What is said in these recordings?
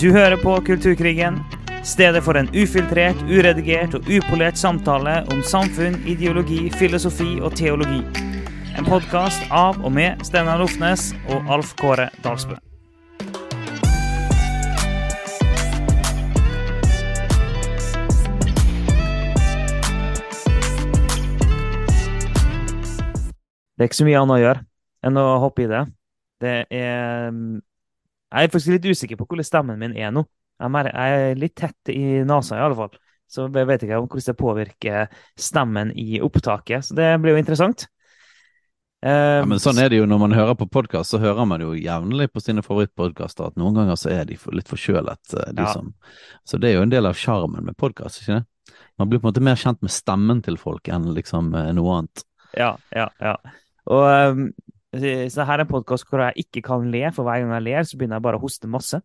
Du hører på Kulturkrigen, stedet for en ufiltrert, uredigert og upolert samtale om samfunn, ideologi, filosofi og teologi. En podkast av og med Steinar Lofnes og Alf Kåre Dalsbø. Det er ikke så mye annet å gjøre enn å hoppe i det. Det er Jeg er faktisk litt usikker på hvordan stemmen min er nå. Jeg er, litt tett i nesa, i alle fall. Så jeg vet ikke om hvordan det påvirker stemmen i opptaket. Så det blir jo interessant. Ja, men sånn er det jo når man hører på podkast, så hører man jo jevnlig på sine favorittpodkaster at noen ganger så er de litt forkjølet, de Ja. som Så det er jo en del av sjarmen med podkast, ikke det? Man blir på en måte mer kjent med stemmen til folk enn liksom eh, noe annet. Ja, ja, ja. Og um, så her er en podkast hvor jeg ikke kan le, for hver gang jeg ler, så begynner jeg bare å hoste masse.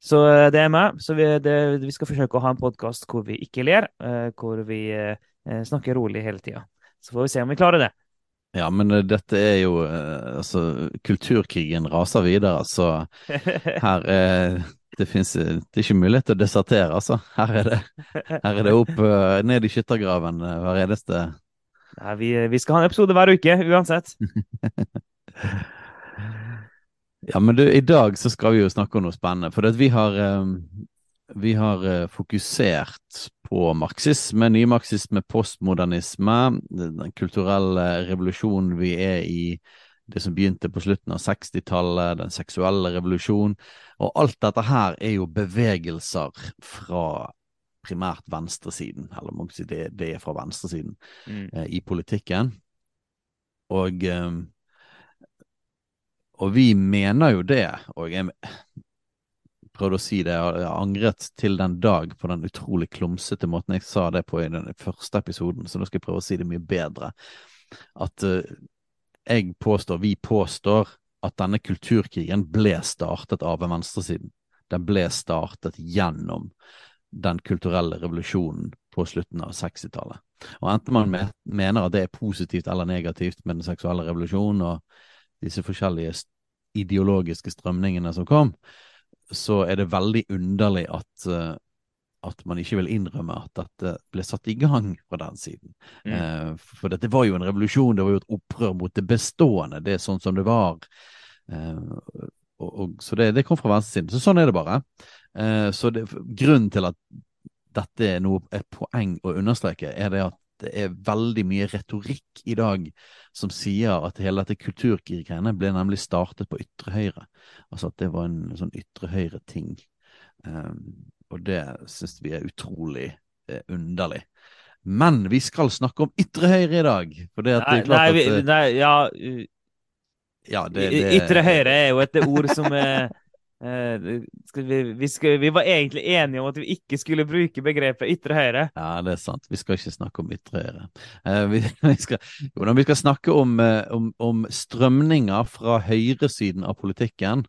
Så uh, det er meg. Så vi, det, vi skal forsøke å ha en podkast hvor vi ikke ler, uh, hvor vi uh, snakker rolig hele tida. Så får vi se om vi klarer det. Ja, men eh, dette er jo eh, Altså, kulturkrigen raser videre, så her er det finnes Det er ikke mulighet til å desertere, altså. Her er det, her er det opp eh, ned i skyttergraven eh, hver eneste Nei, vi, vi skal ha en episode hver uke, uansett. Ja, men du, i dag så skal vi jo snakke om noe spennende. For vi har, eh, vi har eh, fokusert på marxisme, nymarxisme, postmodernisme, den kulturelle revolusjonen vi er i, det som begynte på slutten av 60-tallet, den seksuelle revolusjonen. Og alt dette her er jo bevegelser fra primært venstresiden, eller må si det, det er fra venstresiden Mm. eh, i politikken. Og, eh, og vi mener jo det, og jeg prøvde å si det, jeg har angret til den dag på den utrolig klumsete måten jeg sa det på i den første episoden, så nå skal jeg prøve å si det mye bedre. At eh, jeg påstår, vi påstår, at denne kulturkrigen ble startet av venstresiden. Den ble startet gjennom den kulturelle revolusjonen på slutten av 60-tallet. Og enten man mener at det er positivt eller negativt med den seksuelle revolusjonen og disse forskjellige ideologiske strømningene som kom, så er det veldig underlig at, eh, at man ikke vil innrømme at dette ble satt i gang fra den siden. Mm. Eh, for dette var jo en revolusjon, det var jo et opprør mot det bestående, det er sånn som det var. Eh, og, og, så det, det kom fra venstresiden. Så sånn er det bare. Eh, så det, grunnen til at dette er noe, et poeng å understreke, er det at det er veldig mye retorikk i dag som sier at hele dette kulturkriggreiene ble nemlig startet på ytre høyre. Altså at det var en sånn ytre høyre-ting. Um, og det syns vi er utrolig eh, underlig. Men vi skal snakke om ytre høyre i dag. For det, at det Nei, er klart nei, vi, at eh, nei, ja ja, det, det, Ytre høyre er jo et ord som er eh, vi, vi, skal, vi var egentlig enige om at vi ikke skulle bruke begrepet ytre høyre. Ja, det er sant. Vi skal ikke snakke om ytre høyre. Eh, vi, vi, skal, jo, vi skal snakke om, eh, om, om strømninger fra høyresiden av politikken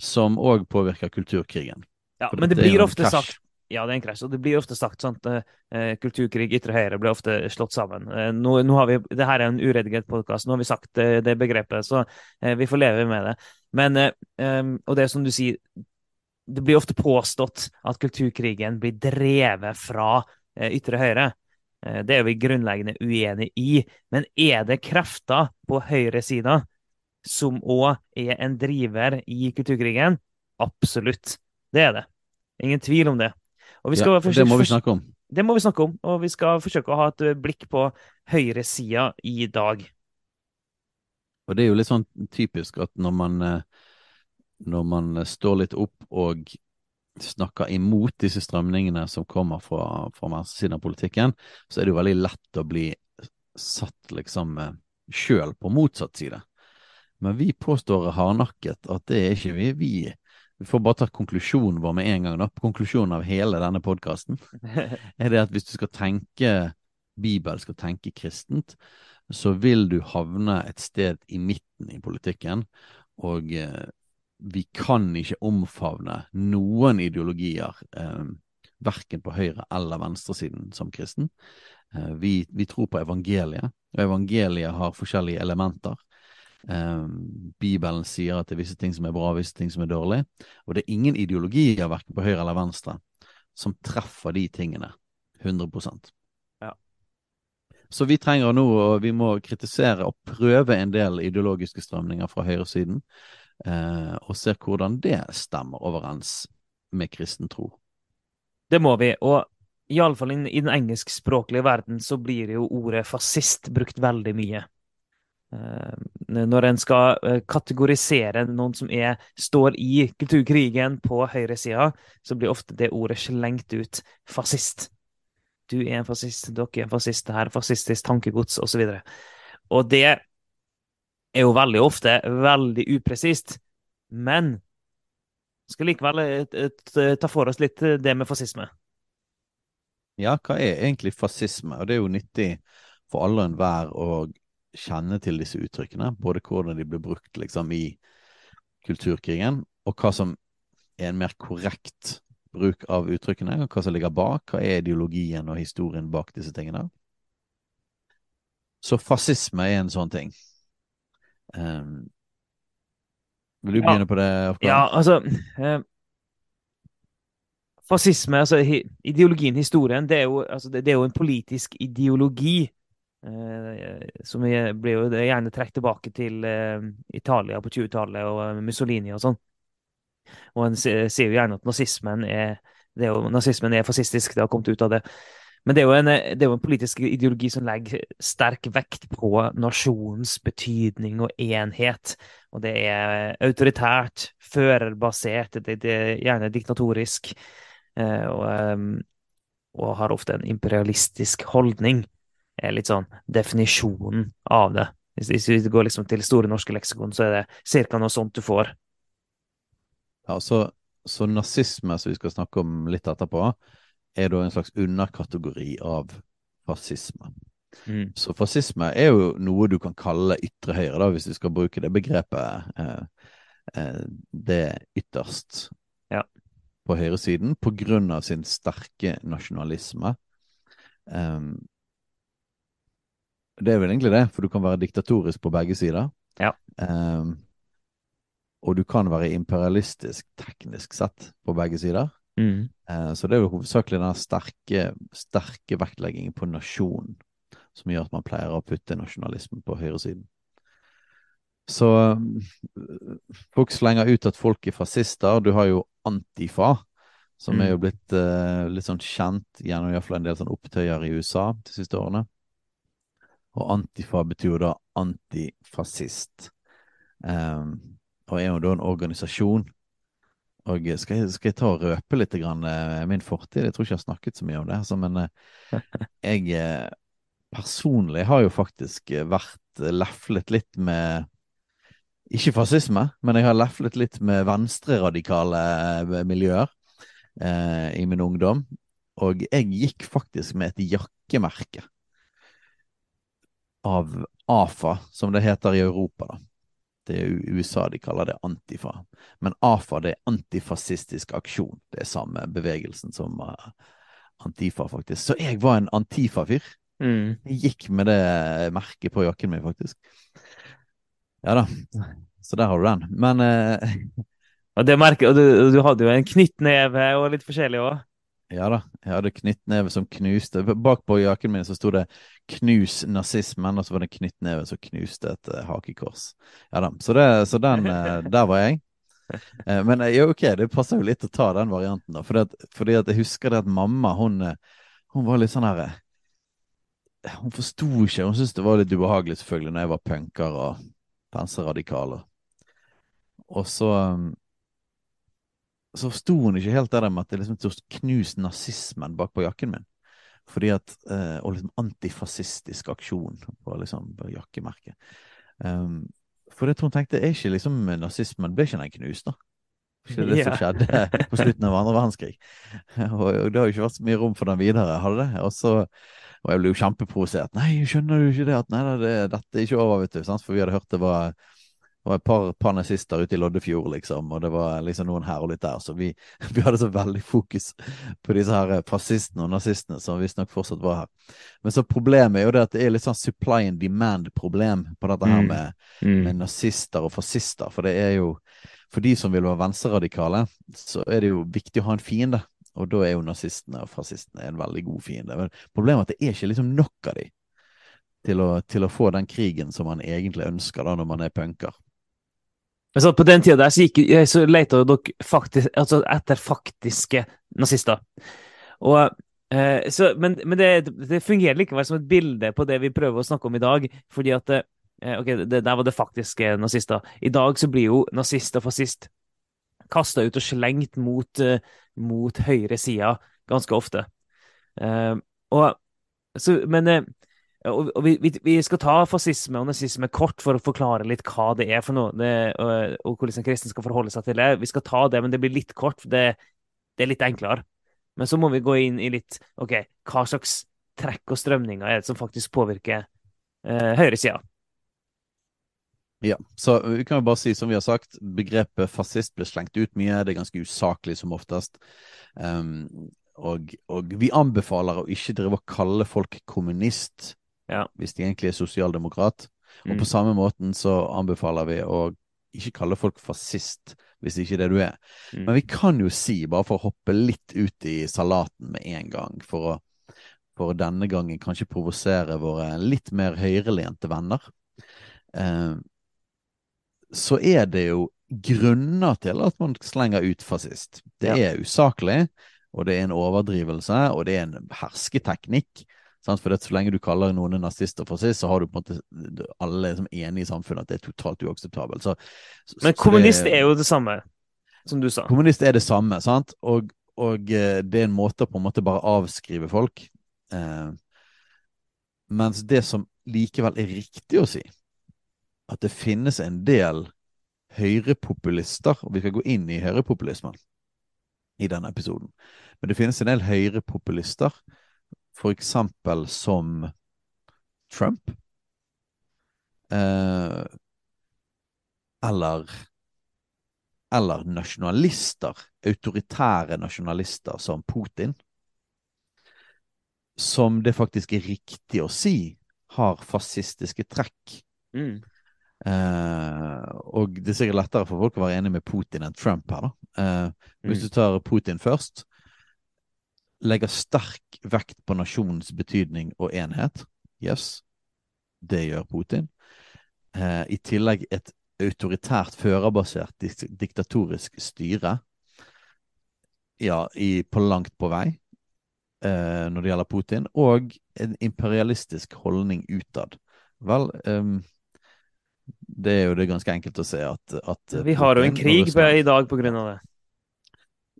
som òg påvirker kulturkrigen. Ja, For men det blir ofte sagt Ja, det er en krasj. Og det blir ofte sagt sånn at eh, kulturkrig, ytre høyre blir ofte slått sammen. Eh, nå, nå har vi, det her er en uredigert podkast, nå har vi sagt eh, det begrepet, så eh, vi får leve med det. Men, eh, og det er som du sier, det blir ofte påstått at kulturkrigen blir drevet fra eh, ytre høyre. Eh, det er vi grunnleggende uenig i. Men er det krefter på høyresida som òg er en driver i kulturkrigen? Absolutt. Det er det. Ingen tvil om det. Og vi skal Ja, det må vi snakke om. det må vi snakke om, og vi skal forsøke å ha et eh, blikk på høyresida i dag. Og det er jo litt sånn typisk at når man, eh, når man står litt opp og snakker imot disse strømningene som kommer fra, fra venstresiden av politikken, så er det jo veldig lett å bli satt liksom sjøl på motsatt side. Men vi påstår hardnakket at det er ikke vi. Vi, vi får bare ta konklusjonen vår med en gang. da. Konklusjonen av hele denne podkasten er det at hvis du skal tenke bibelsk og tenke kristent, så vil du havne et sted i midten i politikken. Og eh, vi kan ikke omfavne noen ideologier, eh, verken på høyre- eller venstresiden som kristen. Eh, vi, vi tror på evangeliet, og evangeliet har forskjellige elementer. Um, Bibelen sier at det er visse ting som er bra, visse ting som er dårlig. Og det er ingen ideologier, verken på høyre eller venstre, som treffer de tingene 100% Ja. Så vi trenger nå, og vi må kritisere og prøve en del ideologiske strømninger fra høyresiden, eh, og se hvordan det stemmer overens med kristen tro. Det må vi. og Iallfall i den engelskspråklige verden så blir jo ordet fascist brukt veldig mye. Eh, når en skal eh, kategorisere noen som er, står i kulturkrigen på høyresida, så blir ofte det ordet slengt ut. Fascist. Du er en fascist, dere er en fascist, det her er fascistisk tankegods, osv. Og, så og det er jo veldig ofte veldig upresist. Men skal likevel eh, ta for oss litt det med fascisme. Ja, hva er egentlig fascisme? Og det er jo nyttig for alle og enhver å kjenne til disse uttrykkene. Både hvordan de ble brukt liksom i kulturkrigen, og hva som er en mer korrekt bruk av uttrykkene, og hva som ligger bak. Hva er ideologien og historien bak disse tingene? Så fascisme er en sånn ting. Um, vil du begynne på det? Afghan? Ja, altså eh, Fascisme, altså ideologien, historien, det er jo, altså, det, det er jo en politisk ideologi. Eh, som ble jo gjerne trukket tilbake til eh, Italia på 20-tallet og eh, Mussolini og sånn. Og en sier jo gjerne at nazismen er, er jo, nazismen er fascistisk, det har kommet ut av det. Men det er, en, det er jo en politisk ideologi som legger sterk vekt på nasjonens betydning og enhet. Og det er autoritært, førerbasert, det, det er gjerne diktatorisk. Og, og har ofte en imperialistisk holdning litt sånn definisjonen av det. Hvis vi går liksom til Store norske leksikon, så er det ca. noe sånt du får. Ja, så, så nazisme, som vi skal snakke om litt etterpå, er da en slags underkategori av fascisme. Mm. Så fascisme er jo noe du kan kalle ytre høyre, da, hvis du skal bruke det begrepet. Eh, eh, det ytterst ja. på høyresiden på grunn av sin sterke nasjonalisme. Um, det er vel egentlig det, for du kan være diktatorisk på begge sider. Ja. Um, og du kan være imperialistisk teknisk sett på begge sider. Mm. Uh, så det er jo hovedsakelig den sterke, sterke vektleggingen på nasjonen som gjør at man pleier å putte nasjonalismen på høyresiden. Så um, folk slenger ut at folk er fascister. Du har jo Antifa, som mm. er jo blitt uh, litt sånn kjent gjennom iallfall en del sånn opptøyer i USA de siste årene. Og antifa betyr jo da antifascist. Um, og er jo da en organisasjon. Og skal jeg, skal jeg ta og røpe litt grann, uh, min fortid? Jeg tror ikke jeg har snakket så mye om det. Altså, men uh, jeg uh, personlig har jo faktisk vært leflet litt med Ikke fascisme, men jeg har leflet litt med venstreradikale miljøer i min ungdom. Og jeg gikk faktisk med et jakkemerke av AFA, som det heter i Europa. da. Det er USA de kaller det Antifa. Men AFA det er antifascistisk aksjon. Det er samme bevegelsen som uh, Antifa, faktisk. Så jeg var en Antifa-fyr. Mm. Jeg gikk med det merket på jakken min, faktisk. Ja da. Så der har du den. Men uh, Og det merket, og du, du hadde jo en knyttneve og litt forskjellig òg? Ja da, jeg hadde knyttneve som knuste. Bak på jakken min så sto det 'knus nazismen', og så var det knyttneve som knuste et uh, hakekors. Ja da, så, det, så den, uh, der var jeg. Uh, men ja, ok, det passer jo litt å ta den varianten, da. Fordi at, fordi at jeg husker det at mamma, hun, hun var litt sånn herre Hun forsto ikke. Hun syntes det var litt ubehagelig, selvfølgelig, når jeg var punker og penseradikaler. Og så um, så sto hun ikke helt der med at det liksom sto knust nazismen bakpå jakken min. Fordi at, eh, Og liksom antifascistisk aksjon på, liksom, på jakkemerket. Um, for det tror hun tenkte, er ikke liksom nazismen Ble ikke den knust, da? Ikke det som skjedde på slutten av andre verdenskrig. Og, og, det har jo ikke vært så mye rom for den videre, hadde det? Og så og jeg ble jo kjempeprovosert. Nei, skjønner du ikke det? At nei, det, dette er ikke over, vet du. Sant? For vi hadde hørt det var Var et par, nazister ute i Loddefjord, liksom, og det var liksom noen her og litt der. Så vi, vi hadde så veldig fokus på disse her fascistene og nazistene som visstnok fortsatt var her. Men så problemet er jo det at det er litt sånn supply and demand-problem på dette her Mm. med, Mm. med nazister og fascister. For det er jo For de som vil være venstreradikale, så er det jo viktig å ha en fiende. Og da er jo nazistene og fascistene en veldig god fiende. Men problemet er at det er ikke liksom nok av de til å, til å få den krigen som man egentlig ønsker da når man er punker. Men så på den tida der så, gikk, så leita dere faktisk, altså etter faktiske nazister. Og, eh, så, men men det, det fungerer likevel som et bilde på det vi prøver å snakke om i dag. fordi at eh, Ok, det, der var det faktiske nazister. I dag så blir jo nazist og fascist kasta ut og slengt mot, eh, mot høyresida ganske ofte. Eh, og, så, men eh, og, vi, vi, skal ta fascisme og nazisme kort for å forklare litt hva det er for noe, det, og, og hvordan en kristen skal forholde seg til det. Vi skal ta det, men det blir litt kort. Det, det er litt enklere. Men så må vi gå inn i litt OK, hva slags trekk og strømninger er det som faktisk påvirker eh, høyresida? Ja, så vi kan jo bare si, som vi har sagt, begrepet fascist blir slengt ut mye. Det er ganske usaklig som oftest. Um, og, og vi anbefaler å ikke drive og kalle folk kommunist Ja. hvis de egentlig er sosialdemokrat. Og Mm. på samme måten så anbefaler vi å ikke kalle folk fascist hvis det ikke er det du er. Mm. Men vi kan jo si, bare for å hoppe litt ut i salaten med en gang, for å, for denne gangen kanskje provosere våre litt mer høyrelente venner, eh, så er det jo grunner til at man slenger ut fascist. Det Ja. er usaklig, og det er en overdrivelse, og det er en hersketeknikk. For det, så lenge du kaller noen en nazist og fascist, så har du på en måte alle som er enige i samfunnet at det er totalt uakseptabelt. Så, så, Men kommunist det- er jo det samme, som du sa. Kommunist er det samme, sant? Og, og eh, det er en måte å på en måte bare avskrive folk. Eh, mens det som likevel er riktig å si, at det finnes en del høyrepopulister, og vi skal gå inn i høyrepopulismen i denne episoden, men det finnes en del høyrepopulister, for eksempel som Trump, eh, eller eller nasjonalister, autoritære nasjonalister som Putin, som det faktisk er riktig å si har fascistiske trekk. Mm. Eh, og det er sikkert lettere for folk å være enig med Putin enn Trump her, da. Eh, hvis Mm. du tar Putin først, legger sterk vekt på nasjonens betydning og enhet. Yes, det gjør Putin. Eh, I tillegg et autoritært, førerbasert, diktatorisk styre. Ja, i, på langt på vei eh, når det gjelder Putin. Og en imperialistisk holdning utad. Vel, eh, det er jo det ganske enkelt å se at, at Vi har jo en krig i dag på grunn av det.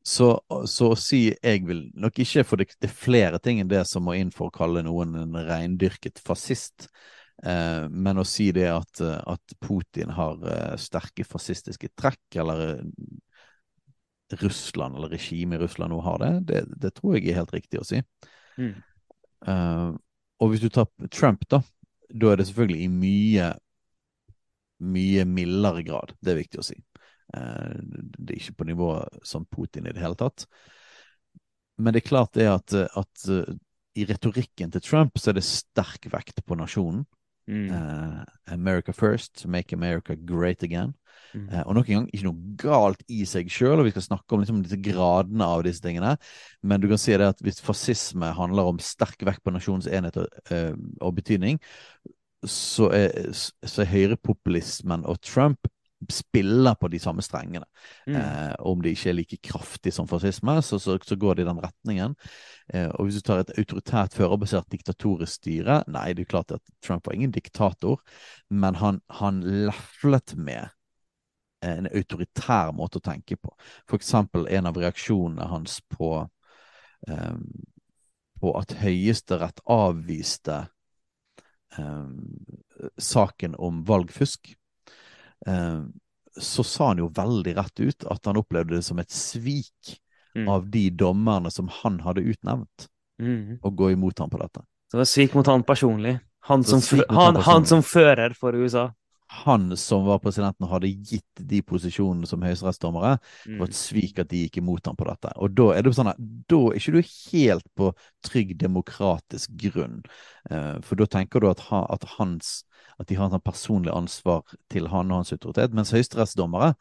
Så, så å si jeg vil nok ikke, for det, det er flere ting enn det som må inn for å kalle noen en reindyrket fascist. Eh, men å si det at, eh, at Putin har eh, sterke fascistiske trekk, eller eh, Russland eller regimet i Russland nå har det, det, det tror jeg er helt riktig å si. Mm. Eh, og hvis du tar Trump, da, da er det selvfølgelig i mye mye mildere grad. Det er viktig å si. Eh, det er ikke på nivå som Putin i det hele tatt. Men det er klart det at, at eh, i retorikken til Trump så er det sterk vekt på nasjonen. Mm. Eh, America first, make America great again. Mm. Og nok en gang, ikke noe galt i seg sjøl, og vi skal snakke om liksom, disse gradene av disse tingene. Men du kan si det at hvis fascisme handler om sterk vekt på nasjonens enhet og, og betydning, så er, så er høyrepopulismen og Trump spiller på de samme strengene. Mm. Eh, om det ikke er like kraftig som fascisme, så, så, så går det i den retningen. Eh, og hvis du tar et autoritært, førerbasert diktatorisk styre Nei, det er klart at Trump var ingen diktator, men han, han leflet med en autoritær måte å tenke på. For eksempel en av reaksjonene hans på, eh, på at Høyesterett avviste eh, saken om valgfusk. Eh, så sa han jo veldig rett ut at han opplevde det som et svik Mm. av de dommerne som han hadde utnevnt, Mm. å gå imot ham på dette. Så det var svik mot han personlig. Han som, han, han som fører for USA. Han som var presidenten, hadde gitt de posisjonene som høyesterettsdommere. Det var et Mm. svik at de gikk imot ham på dette. Og da er det sånn at da er ikke du helt på trygg demokratisk grunn. Eh, for da tenker du at, ha, at, hans, at de har et personlig ansvar til han og hans autoritet. Mens høyesterettsdommere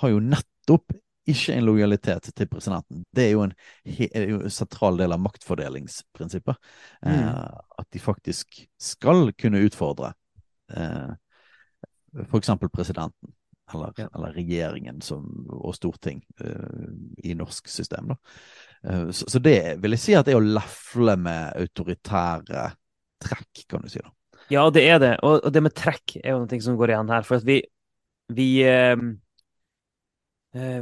har jo nettopp ikke en lojalitet til presidenten. Det er jo en, er jo en sentral del av maktfordelingsprinsippet. Eh, Mm. At de faktisk skal kunne utfordre eh, eksempel presidenten. Eller, Ja. eller regjeringen som, og storting uh, i norsk system. Da. Uh, så, så det vil jeg si at det er å lefle med autoritære trekk, kan du si. da. Ja, det er det. Og, og det med trekk er jo noe som går igjen her. For at vi Vi, eh,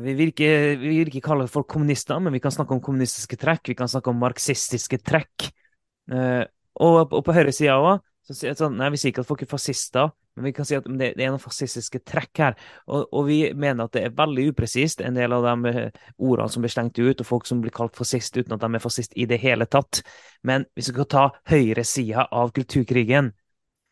vi vil ikke, vi vil ikke kalle folk kommunister, men vi kan snakke om kommunistiske trekk. Vi kan snakke om marxistiske trekk. Og på høyresida òg. Så sier sånn, nei, Vi sier ikke at folk er fascister, men vi kan si at det, er noen fascistiske trekk her. Og, og vi mener at det er veldig upresist, en del av de eh, ordene som blir slengt ut, og folk som blir kalt fascist uten at de er fascist i det hele tatt. Men hvis vi skal ta høyresida av kulturkrigen,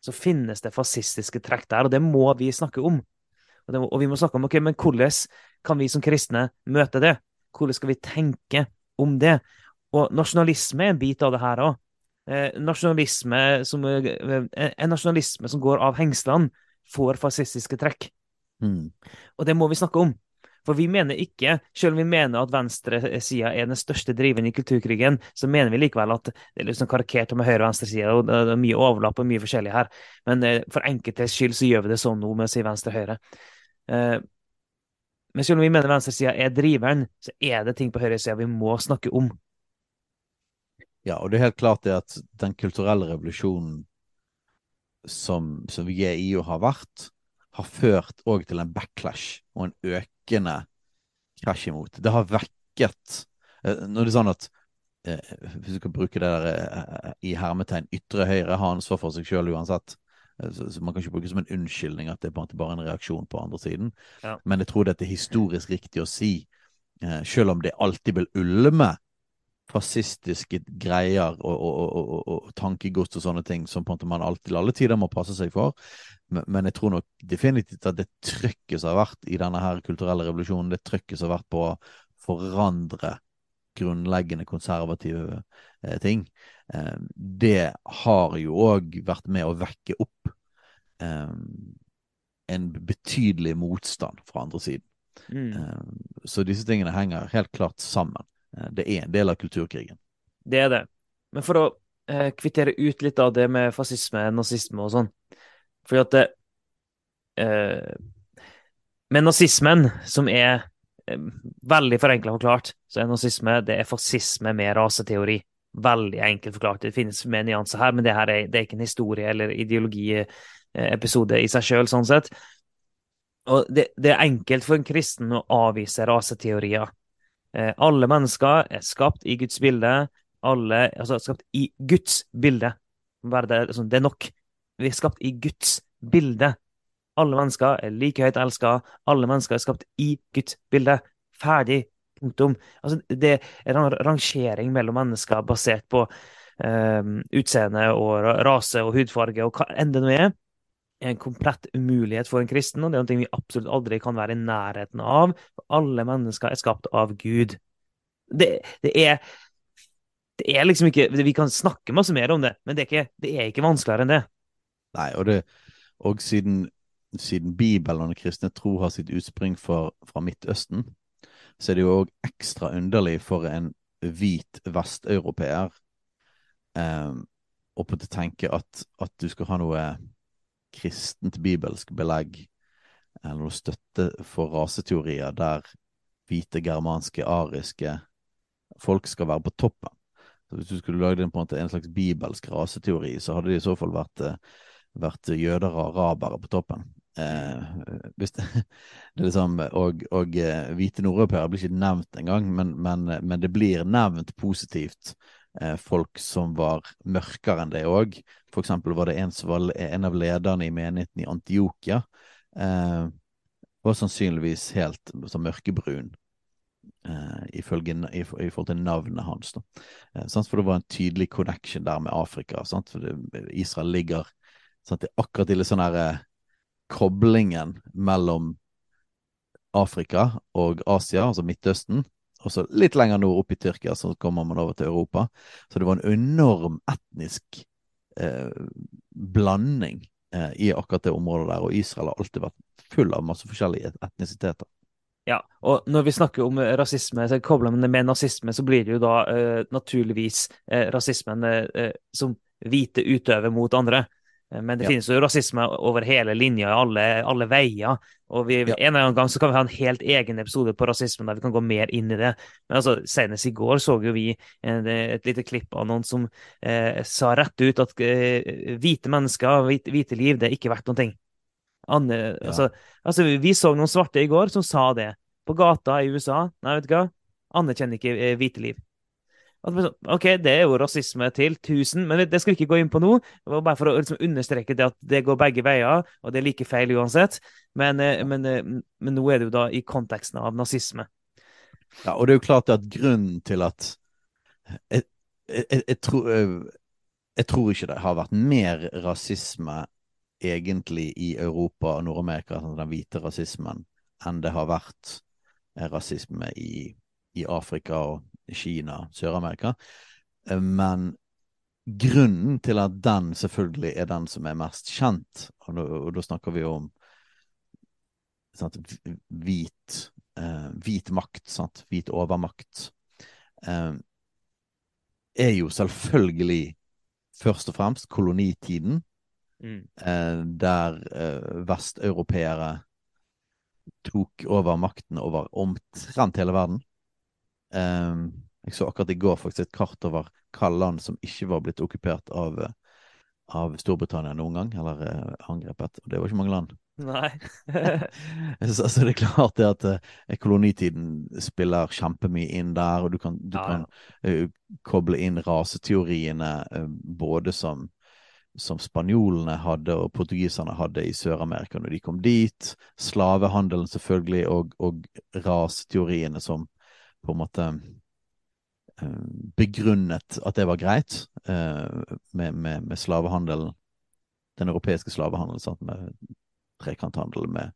så finnes det fascistiske trekk der, og det må vi snakke om. Og, må, og vi må snakke om ok, men hvordan kan vi som kristne møte det? Hvordan skal vi tenke om det? Og nasjonalisme er en bit av det her òg. Eh, nasjonalisme som, eh, en nasjonalisme som går av hengslene, får fascistiske trekk. Mm. Og det må vi snakke om. For vi mener ikke, selv om vi mener at venstresida er den største driveren i kulturkrigen, så mener vi likevel at det er liksom karikert med høyre- og venstresida, og det er mye overlapp og mye forskjellig her. Men eh, for enkeltes skyld så gjør vi det sånn nå med å si venstre-høyre. Eh, men selv om vi mener venstresida er driveren, så er det ting på høyresida vi må snakke om. Ja, og det er helt klart det at den kulturelle revolusjonen som, som vi er i og har vært, har ført òg til en backlash og en økende krasj imot. Det har vekket eh, Når det er sånn at eh, Hvis du kan bruke det der eh, i hermetegn ytre høyre, har ansvar for seg sjøl uansett. Så, man kan ikke bruke det som en unnskyldning at det er bare en reaksjon på andre siden. Ja. Men jeg tror det er historisk riktig å si, eh, selv om det alltid vil ulme fascistiske greier og, og, og, og, tankegods og sånne ting som man alltid alle tider må passe seg for. Men, men jeg tror nok definitivt at det trykket som har vært i denne her kulturelle revolusjonen, det trykket som har vært på å forandre grunnleggende konservative eh, ting, eh, det har jo òg vært med å vekke opp eh, en betydelig motstand fra andre siden. Mm. Eh, så disse tingene henger helt klart sammen. Eh, Det er en del av kulturkrigen. Det er det. Men for å eh, kvittere ut litt av det med fascisme, nazisme og sånn Fordi at eh, Med nazismen, som er eh, veldig forenkla forklart, så er nazisme det er fascisme med raseteori. Veldig enkelt forklart. Det finnes med nyanser her, men det her er, det er ikke en historie- eller ideologiepisode i seg sjøl, sånn sett. Og det, det er enkelt for en kristen å avvise raseteorier. Eh, alle mennesker er skapt i Guds bilde. Alle altså skapt i Guds bilde. Det, liksom, det er nok. Vi er skapt i Guds bilde. Alle mennesker er like høyt elska. Alle mennesker er skapt i Guds bilde. Ferdig. Punktum. Altså, det er en rangering mellom mennesker basert på eh, utseende og rase og hudfarge og hva enn det nå er. En komplett umulighet for en kristen, og det er noe vi absolutt aldri kan være i nærheten av. For alle mennesker er skapt av Gud. Det, det er det er liksom ikke Vi kan snakke masse mer om det, men det er ikke, det er ikke vanskeligere enn det. Nei, og, og siden, siden Bibelen og den kristne tro har sitt utspring for, fra Midtøsten, så er det jo òg ekstra underlig for en hvit vesteuropeer eh, å tenke at, at du skal ha noe kristent bibelsk belegg eller noe støtte for raseteorier der hvite, germanske, ariske folk skal være på toppen. Så Hvis du skulle lagd en, en, en slags bibelsk raseteori, så hadde det i så fall vært, eh, vært jøder og arabere på toppen. Eh, det, det liksom, og, og eh, hvite nordeuropeere blir ikke nevnt engang, men, men, men det blir nevnt positivt folk som var mørkere enn det òg. For eksempel var det en som var en av lederne i menigheten i Antiokia. Eh, var sannsynligvis helt så mørkebrun. eh, ifølge, i, i forhold til navnet hans. Eh? For det var en tydelig connection der med Afrika. Sant? For det, Israel ligger sant? Det er akkurat i litt sånn her eh, koblingen mellom Afrika og Asia, altså Midtøsten, og så litt lenger nord, opp i Tyrkia, så kommer man over til Europa. Så det var en enorm etnisk eh, blanding eh, i akkurat det området der, og Israel har alltid vært full av masse forskjellige etnisiteter. Ja, og når vi snakker om rasisme, så kobler man det med nazisme, så blir det jo da eh, naturligvis eh, rasismen eh, som hvite utøver mot andre. Eh, men det ja. finnes jo rasisme over hele linja, alle, alle veier. Og vi, ja. en eller annen gang så kan vi ha en helt egen episode på rasisme der vi kan gå mer inn i det. Men altså, senest i går så jo vi en, et lite klipp av noen som eh, sa rett ut at eh, hvite mennesker, hvite, hvite, liv, det er ikke verdt noen ting. Anne, ja. altså, altså, vi så noen svarte i går som sa det. På gata i USA. Nei, vet du hva? Anerkjenner ikke eh, hvite liv. OK, det er jo rasisme til 1000, men det skal vi ikke gå inn på nå. Bare for å liksom understreke det at det går begge veier, og det er like feil uansett. Men, eh, men, eh, men nå er det jo da i konteksten av nazisme. Ja, og det er jo klart at grunnen til at jeg, jeg, jeg, tror, jeg tror ikke det har vært mer rasisme egentlig i Europa og Nord-Amerika, altså den hvite rasismen, enn det har vært rasisme i, i Afrika og Kina, Sør-Amerika. Eh, men grunnen til at den selvfølgelig er den som er mest kjent, og og da snakker vi om sant, hvit, eh, hvit makt, sant, hvit overmakt, eh, er jo selvfølgelig først og fremst kolonitiden, mm. eh, der eh, vesteuropeere tok over makten over omtrent hele verden. Um, jeg så akkurat i går faktisk et kart over hva land som ikke var blitt okkupert av, av Storbritannia noen gang, eller uh, angrepet. Og det var ikke mange land. Nei. så, så, det er klart det at uh, kolonitiden spiller kjempemye inn der, og du kan, du ja, kan uh, koble inn raseteoriene både som som spanjolene hadde og portugiserne hadde i Sør-Amerika når de kom dit. Slavehandelen selvfølgelig, og, og raseteoriene som på en måte eh, begrunnet at det var greit eh, med, med, med slavehandelen, den europeiske slavehandelen, sant? med trekanthandel med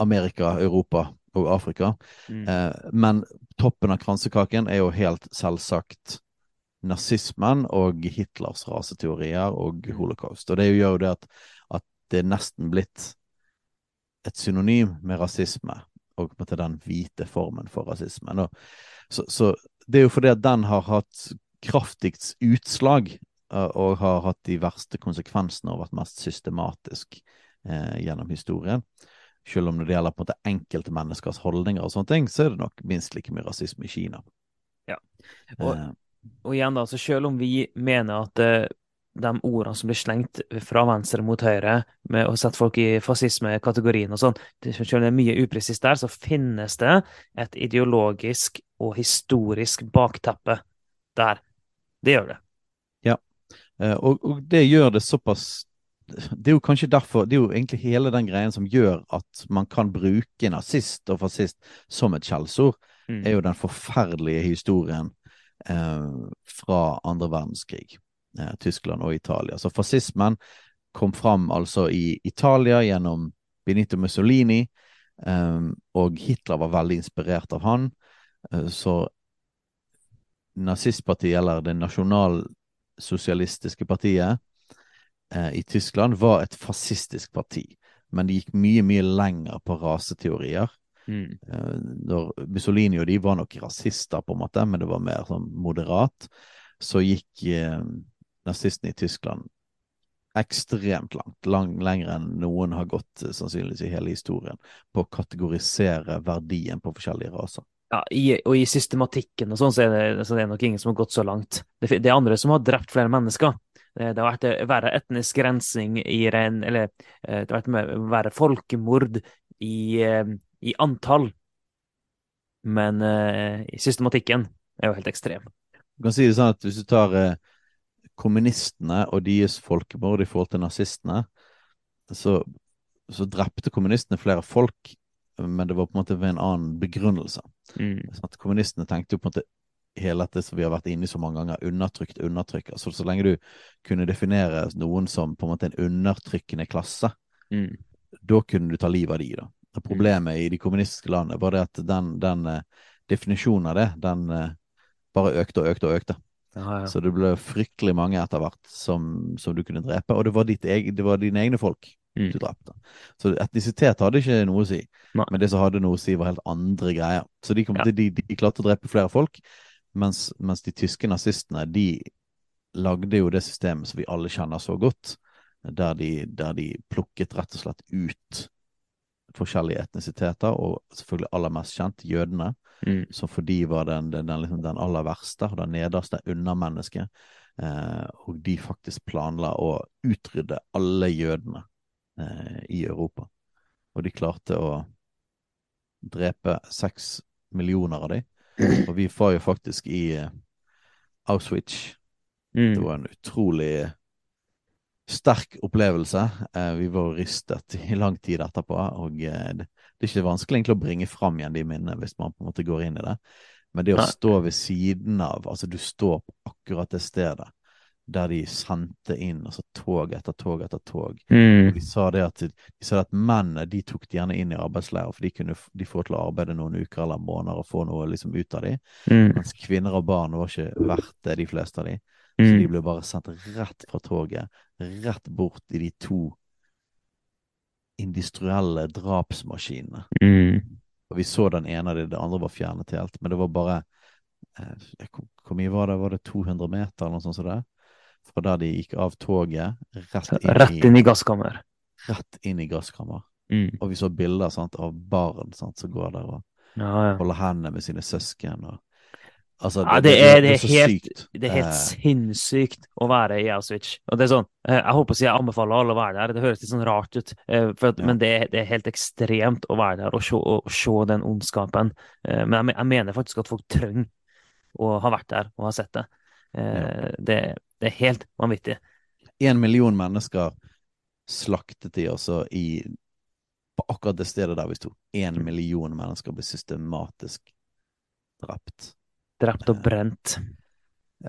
Amerika, Europa og Afrika. Mm. Eh, men toppen av kransekaken er jo helt selvsagt nazismen og Hitlers raseteorier og mm. holocaust. Og det gjør jo det at, at det er nesten blitt et synonym med rasisme og på en måte den hvite formen for rasismen. Og, så, så, det er jo fordi at den har hatt kraftigst utslag uh, og har hatt de verste konsekvensene og vært mest systematisk uh, gjennom historien. Selv om det gjelder på en måte enkeltmenneskers holdninger og sånne ting, så er det nok minst like mye rasisme i Kina. Ja, og, uh, og igjen da, så selv om vi mener at de ordene som blir slengt fra venstre mot høyre, med å sette folk i fascismekategorien og sånn, selv om det er mye upresist der, så finnes det et ideologisk og historisk bakteppe der. Det gjør det. Ja, eh, og, og det gjør det såpass det er jo kanskje derfor, det er jo egentlig hele den greien som gjør at man kan bruke nazist og fascist som et skjellsord, mm. er jo den forferdelige historien eh, fra andre verdenskrig eh, Tyskland og Italia. Så fascismen kom fram altså i Italia gjennom Benito Mussolini, eh, og Hitler var veldig inspirert av han. Eh, så nazistpartiet, eller det nasjonalsosialistiske partiet eh, i Tyskland, var et fascistisk parti. Men det gikk mye, mye lenger på raseteorier. Mm. Eh, Mussolini og de var nok rasister, på en måte, men det var mer sånn moderat. Så gikk nazistene i Tyskland ekstremt langt, lang, lenger enn noen har gått eh, sannsynligvis i hele historien, på å kategorisere verdien på forskjellige raser. Ja, i, og i systematikken og sånn, så er det, så det er nok ingen som har gått så langt. Det, det er andre som har drept flere mennesker. Det, det har vært eh, verre etnisk rensing i ren Eller eh, det har vært verre folkemord i, i antall. Men uh, systematikken er jo helt ekstrem. Du kan si det sånn at hvis du tar uh, kommunistene og deres folkemord i forhold til nazistene, så, så, drepte kommunistene flere folk, men det var på en måte ved en annen begrunnelse. Mm. Sånn kommunistene tenkte jo på en måte hele dette som vi har vært inne i så mange ganger, undertrykt, undertrykk. Altså, så lenge du kunne definere noen som på en måte en undertrykkende klasse, Mm. da kunne du ta livet av de, da. Og problemet i de kommunistiske landene var det at den, den eh, definisjonen av det, den eh, bare økte og økte og økte. Ja, ja. Så det ble fryktelig mange etter hvert som, som du kunne drepe, og det var, ditt eg, det var dine egne folk Mm. du drepte. Så etnisitet hadde ikke noe å si, Nei. men det som hadde noe å si, var helt andre greier. Så de, kom Ja. de, de, de klarte å drepe flere folk, mens, mens de tyske nazistene, de lagde jo det systemet som vi alle kjenner så godt, der de, der de plukket rett og slett ut forskjellige etnisiteter, og selvfølgelig aller mest kjent jødene, Mm. som for de var den, den, den, liksom den aller verste den nederste undermennesket. Eh, og de faktisk planla å utrydde alle jødene eh, i Europa. Og de klarte å drepe seks millioner av dem. Og vi var jo faktisk i eh, Auschwitz. Det Mm. var en utrolig sterk opplevelse. Eh, vi var rystet i lang tid etterpå, og eh, det, det er ikke vanskelig egentlig å bringe fram igjen de minnene hvis man på en måte går inn i det. Men det å stå ved siden av, altså du står på akkurat det stedet der de sendte inn altså tog etter tog etter tog. Mm. De sa det at, de sa at mennene de tok de gjerne inn i arbeidsleirer, for de kunne de få til å arbeide noen uker eller måneder og få noe liksom ut av dem. Mm. Mens kvinner og barn var ikke verdt det, de fleste av dem. Så de Mm. ble bare sendt rett fra toget, rett bort i de to industrielle drapsmaskinene. Mm. Og vi så den ene av dem, det andre var fjernet helt. Men det var bare eh, Hvor mye var det? Var det 200 meter eller noe sånt som det? Fra der de gikk av toget, rett inn, Rett i, inn i gasskammer. rett inn i gasskammer. Mm. Og vi så bilder sant, av barn sant, som går der og Ja, ja. holder hendene med sine søsken. Og, altså, Ja, det er- det er så helt- sykt. Det er helt Eh, sinnssykt å være i Auschwitz. Og det er sånn, eh, jeg håper å si jeg anbefaler alle å være der. Det høres litt sånn rart ut, eh, at, Ja. men det er, det er helt ekstremt å være der og se, og se den ondskapen. Eh, Men jeg, jeg mener faktisk at folk trenger å ha vært der og ha sett det. Eh, Det, det er helt vanvittig. en million mennesker slaktet de altså i På akkurat det stedet der vi sto. En Mm. million mennesker ble systematisk drept. Drept og brent.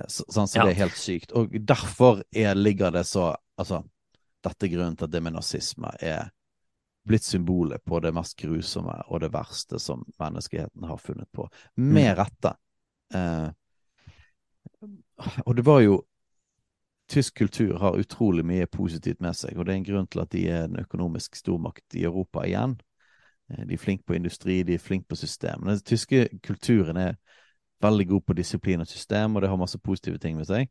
Så, sånn, så Ja. det er helt sykt. Og derfor er, ligger det så Altså, dette er grunnen til at det med nazisme er blitt symbolet på det mest grusomme og det verste som menneskeheten har funnet på. Med rette. Eh, og det var jo Tysk kultur har utrolig mye positivt med seg, og det er en grunn til at de er en økonomisk stormakt i Europa igjen. Eh, De er flinke på industri, de er flinke på system. Den tyske kulturen er veldig god på disiplin og system, og det har masse positive ting med seg.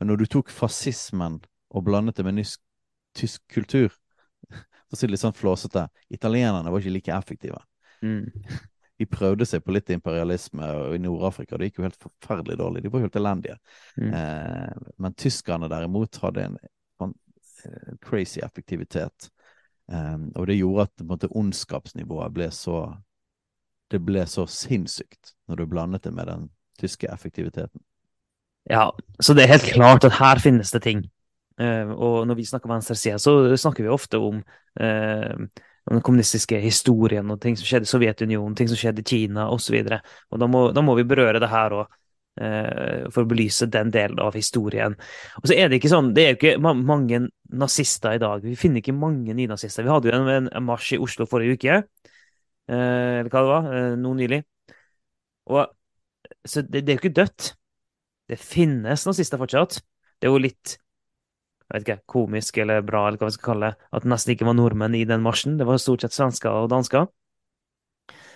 Men når du tok fascismen og blandet det med nysk, tysk kultur, for å si det litt sånn flåsete, italienerne var ikke like effektive. Mm. De prøvde seg på litt imperialisme i Nord-Afrika, det gikk jo helt forferdelig dårlig. De var helt elendige. Mm. Eh, men tyskerne derimot hadde en, en eh, crazy effektivitet. Eh, og det gjorde at måte, ondskapsnivået ble så Det ble så sinnssykt når du blandet det med den tyske effektiviteten. Ja, så det er helt klart at her finnes det ting. Uh, og når vi snakker venstresida, så snakker vi ofte om eh, den kommunistiske historien og ting som skjedde i Sovjetunionen, ting som skjedde i Kina osv. Og, så og da må, da må vi berøre det her òg, eh, for å belyse den delen av historien. Og så er det ikke sånn, det er jo ikke ma mange nazister i dag. Vi finner ikke mange nynazister. Vi hadde jo en, en marsj i Oslo forrige uke, eller hva det var, eh, nå nylig. Og, så det, det er jo ikke dødt. Det finnes nazister fortsatt. Det er jo litt jeg vet ikke, komisk eller bra, eller hva vi skal kalle det, at det nesten ikke var nordmenn i den marsjen. Det var stort sett svensker og dansker.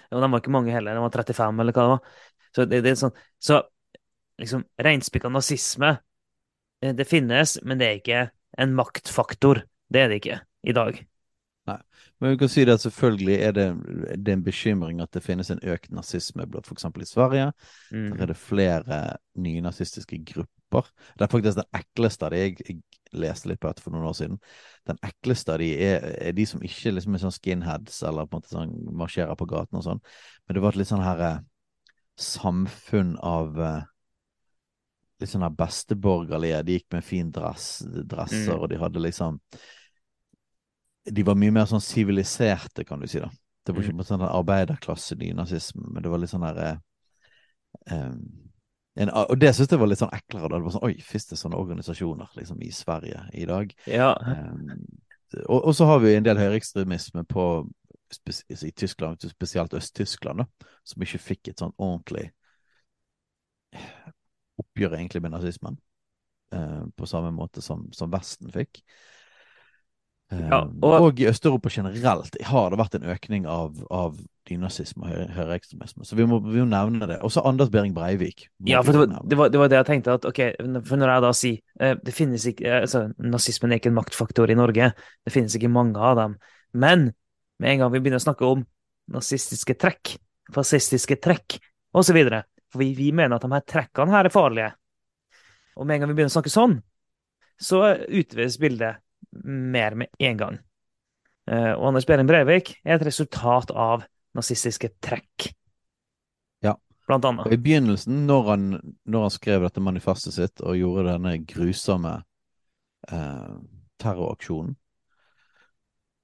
Og de var ikke mange heller, de var 35, eller hva det var. Så det, det er sånn, så liksom, reinspikka nazisme, eh, det finnes, men det er ikke en maktfaktor. Det er det ikke i dag. Men vi kan si det at selvfølgelig er det, det er en bekymring at det finnes en økt nazisme blant f.eks. i Sverige. Mm. Der er det flere nynazistiske grupper. Det er faktisk den ekleste av de jeg, jeg leste litt på dette for noen år siden. Den ekleste av de er, er de som ikke liksom er sånn skinheads eller på en måte sånn marsjerer på gaten og sånn. Men det var et litt sånn her eh, samfunn av eh, litt sånn her besteborgerlige. De gikk med fin dress, dresser, Mm. og de hadde liksom De var mye mer sånn siviliserte, kan du si, da. Det var ikke Mm. på sånn arbeiderklasse-nynazisme, men det var litt sånn derre eh, og det syntes jeg var litt sånn eklere. Da. Det var sånn, Oi, fins det sånne organisasjoner liksom, i Sverige i dag? Ja, Em, og, og, så har vi en del høyreekstremisme på i Tyskland, spesielt Øst-Tyskland, som ikke fikk et sånn ordentlig oppgjør egentlig med nazismen. Eh, på samme måte som, som Vesten fikk. Ja, ehm, og, og, i Øst-Europa generelt har det vært en økning av, av dynazisme og høyreekstremisme. Så vi må, vi må, nevne det. Også Anders Behring Breivik. Ja, for det var, det, var, det var, det jeg tenkte. at ok, for Når jeg da sier uh, det finnes ikke, uh, altså, Nazismen er ikke en maktfaktor i Norge. Det finnes ikke mange av dem. Men med en gang vi begynner å snakke om nazistiske trekk, fascistiske trekk osv. For vi, vi mener at de her trekkene her er farlige. Og med en gang vi begynner å snakke sånn, så utvides bildet mer med en gang. Uh, og Anders Behring Breivik er et resultat av nazistiske trekk. Ja. Blant annet. Og I begynnelsen, når han, når han, skrev dette manifestet sitt og gjorde denne grusomme eh, terroraksjonen,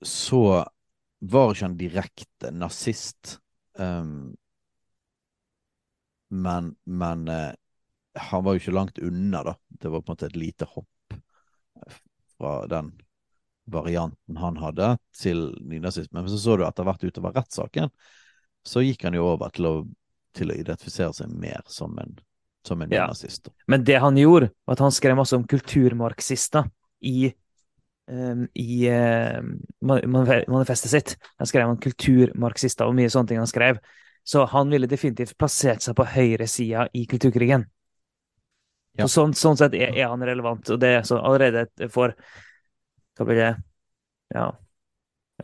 så var ikke han direkte nazist. Um, men, men eh, han var jo ikke langt unna, da. Det var på en måte et lite hopp fra den varianten han hadde, til nynazisme. Men så så du etter hvert utover rettssaken, så gikk han jo over til å, til å identifisere seg mer som en, som en ja. nynazist. Men det han gjorde, var at han skrev masse om kulturmarxister i um, i uh, manifestet sitt. Han skrev om kulturmarxister og mye sånne ting han skrev. Så han ville definitivt plassert seg på høyresida i kulturkrigen. Ja. Så sånn, sånn, sett er, er, han relevant, og det er så allerede for Hva blir det? Ja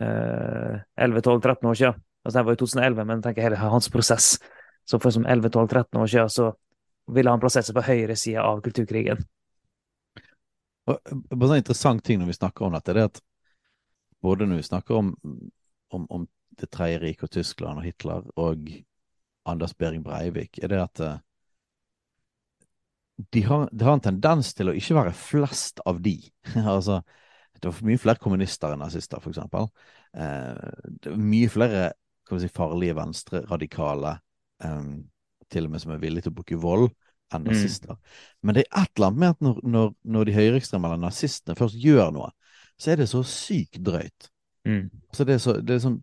eh, 11-12-13 år siden. Altså, det var jo 2011, men tenker hele hans prosess. Så for som 11-12-13 år siden så ville han plassert seg på høyre side av kulturkrigen. Og, en interessant ting når vi snakker om dette, det er at både når vi snakker om, om, om Det tredje riket og Tyskland og Hitler og Anders Behring Breivik, er det at eh, de har, de har, en tendens til å ikke være flest av de. altså, det var mye flere kommunister enn nazister, for eksempel. Eh, det var mye flere si, farlige venstreradikale, eh, til og med som er villige til å bruke vold, enn mm. nazister. Mm. Men det er et eller annet med at når, når, når de høyreekstreme eller nazistene først gjør noe, så er det så sykt drøyt. Mm. Så det er så det er sånn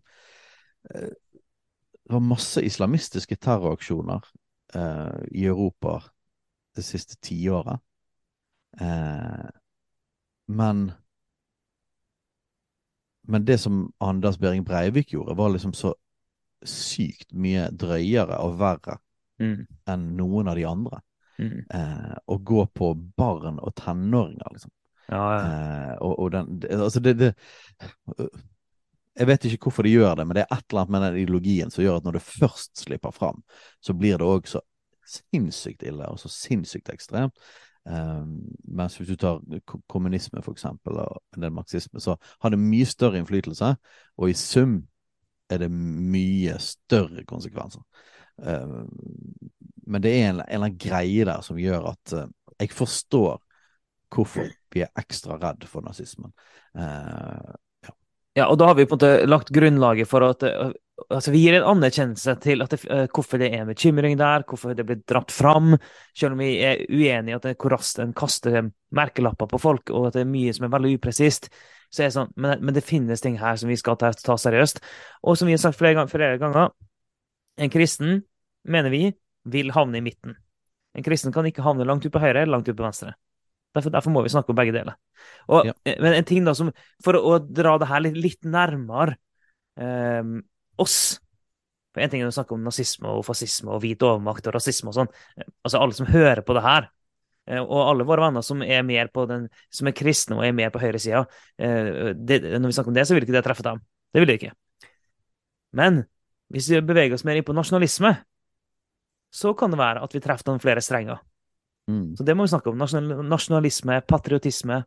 eh, Det var masse islamistiske terroraksjoner eh, i Europa det siste tiåret. Eh, men Men det som Anders Behring Breivik gjorde, var liksom så sykt mye drøyere og verre mm. enn noen av de andre. Mm. Eh, å gå på barn og tenåringer, liksom. Ja, ja. Eh, og, og den, altså det, det, Jeg vet ikke hvorfor de gjør det, men det er et eller annet med den ideologien som gjør at når det først slipper fram, så blir det òg så sinnssykt ille og så sinnssykt ekstremt. Um, mens hvis du tar kommunisme, for eksempel, og en del marxisme, så har det mye større innflytelse, og i sum er det mye større konsekvenser. Um, men det er en, en eller annen greie der som gjør at uh, jeg forstår hvorfor vi er ekstra redd for nazismen. Uh, ja. ja. og da har vi på en måte lagt grunnlaget for at uh, altså Vi gir en anerkjennelse til det, uh, hvorfor det er en bekymring der, hvorfor det blir dratt fram, selv om vi er uenige i at det hvor raskt en kaster merkelapper på folk, og at det er mye som er veldig upresist. Så er det sånn, men, men, det finnes ting her som vi skal ta, ta seriøst. Og som vi har sagt flere, gang, flere ganger, en kristen, mener vi, vil havne i midten. En kristen kan ikke havne langt ut på høyre eller langt ut på venstre. Derfor, derfor, må vi snakke om begge deler. Og, ja. Eh, men en ting da som, For å, å dra det her litt, litt nærmere um, oss. For En ting er å snakke om nazisme og fascisme og hvit overmakt og rasisme og sånn. Altså Alle som hører på det her, eh, og alle våre venner som er mer på den, som er kristne og er mer på høyresida, eh, når vi snakker om det, så vil ikke det treffe dem. Det vil det ikke. Men hvis vi beveger oss mer inn på nasjonalisme, så kan det være at vi treffer noen flere strenger. Mm. Så det må vi snakke om. Nasjonalisme, patriotisme.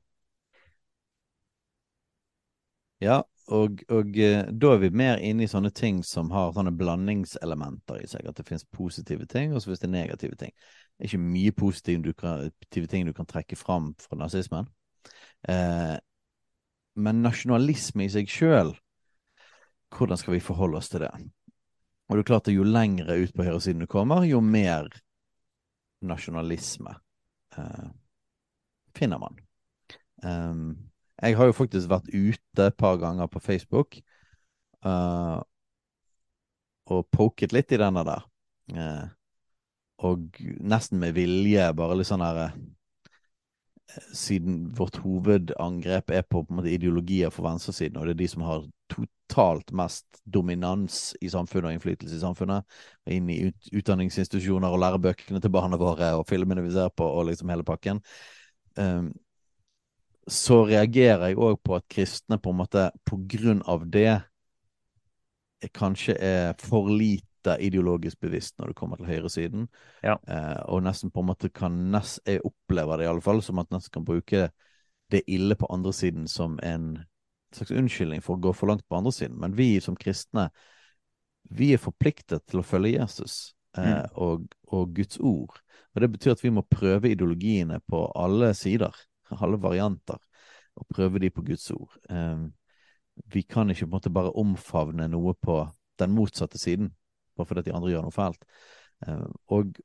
Ja, og, og, eh, da er vi mer inne i sånne ting som har sånne blandingselementer i seg. At det finnes positive ting, og så finnes det negative ting. Det er ikke mye positive, kan, ting du kan trekke fram fra nazismen. Eh, men nasjonalisme i seg sjøl, hvordan skal vi forholde oss til det? Og det er klart at jo lengre ut på høyresiden du kommer, jo mer nasjonalisme eh, finner man. Um, Jeg har jo faktisk vært ute et par ganger på Facebook uh, og poket litt i denne der. Uh, og nesten med vilje, bare litt sånn her Siden vårt hovedangrep er på, på måte, ideologier for venstresiden, og det er de som har totalt mest dominans i samfunnet og innflytelse i samfunnet, inn i ut, utdanningsinstitusjoner og lærebøkene til barna våre og filmene vi ser på, og liksom hele pakken. Um, så reagerer jeg òg på at kristne på en måte på grunn av det kanskje er for lite ideologisk bevisst når det kommer til høyresiden. Ja. Eh, og nesten på en måte kan nest, Jeg opplever det i alle fall som at nesten kan bruke det ille på andre siden som en slags unnskyldning for å gå for langt på andre siden. Men vi som kristne, vi er forpliktet til å følge Jesus eh, Mm. og, og Guds ord. Og det betyr at vi må prøve ideologiene på alle sider alle varianter, og prøve de på Guds ord. Um, vi kan ikke på en måte bare omfavne noe på den motsatte siden, bare fordi de andre gjør noe fælt. Um, og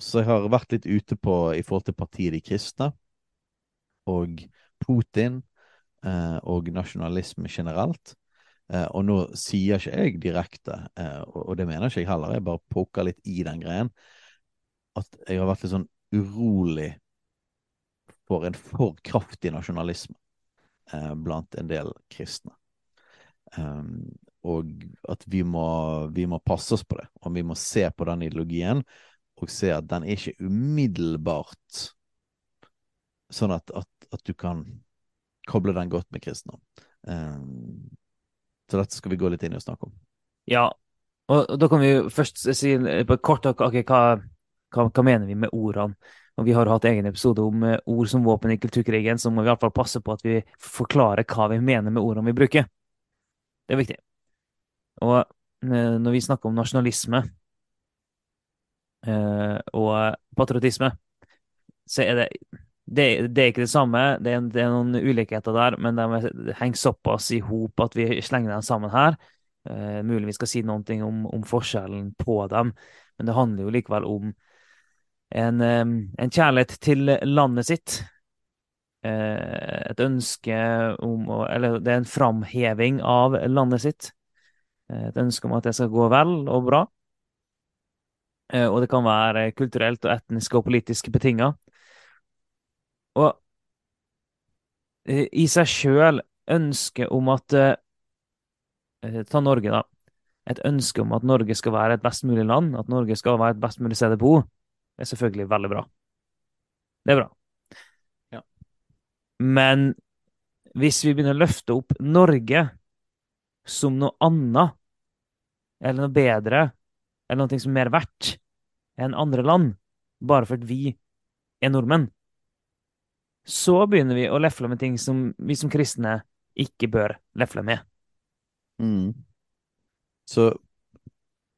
så jeg har vært litt ute på i forhold til partiet De kristne og Putin uh, og nasjonalisme generelt. Uh, og nå sier ikke jeg direkte, og, og det mener ikke jeg heller, jeg bare poker litt i den greien, at jeg har vært litt sånn urolig for en for kraftig nasjonalisme eh, blant en del kristne. Um, og at vi må, vi må passe oss på det, og vi må se på den ideologien og se at den er ikke umiddelbart sånn at, at, at du kan koble den godt med kristendom. Um, så dette skal vi gå litt inn i og snakke om. Ja, og, og da kan vi først si kort okay, hva, hva, hva mener vi med ordene? Og vi har hatt egen episode om eh, ord som våpen i kulturkrigen, så må vi i hvert fall passe på at vi forklarer hva vi mener med ordene vi bruker. Det er viktig. Og eh, når vi snakker om nasjonalisme eh, og patriotisme, så er det det, det er ikke det samme. Det er, det er noen ulikheter der, men de henger såpass i hop at vi slenger dem sammen her. Eh, mulig vi skal si noe om, om forskjellen på dem, men det handler jo likevel om en, en kjærlighet til landet sitt. Eh, et ønske om å Eller det er en framheving av landet sitt. Eh, et ønske om at det skal gå vel og bra. Eh, og det kan være kulturelt og etnisk og politisk betinga. Og i seg sjøl ønsket om at Ta Norge, da. Et ønske om at Norge skal være et best mulig land, at Norge skal være et best mulig sted å bo, er selvfølgelig veldig bra. Det er bra. Ja. Men hvis vi begynner å løfte opp Norge som noe annet, eller noe bedre, eller noe som er mer verdt enn andre land, bare fordi vi er nordmenn, så begynner vi å lefle med ting som vi som kristne ikke bør lefle med. Mm. Så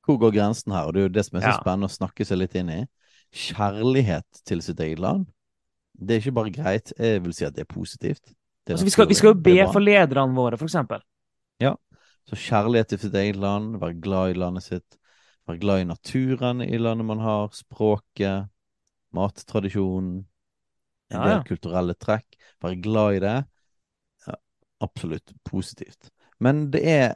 hvor går grensen her? Og det er jo det som er så Ja. spennende å snakke seg litt inn i. Kjærlighet til sitt eget land. Det er ikke bare greit, jeg vil si at det er positivt. Det er Altså, vi, skal, vi skal jo be for lederne våre, for eksempel. Ja. Så kjærlighet til sitt eget land, være glad i landet sitt, være glad i naturen i landet man har, språket, mattradisjonen, en Ja, del ja. kulturelle trekk. Være glad i det. Ja, absolutt positivt. Men det er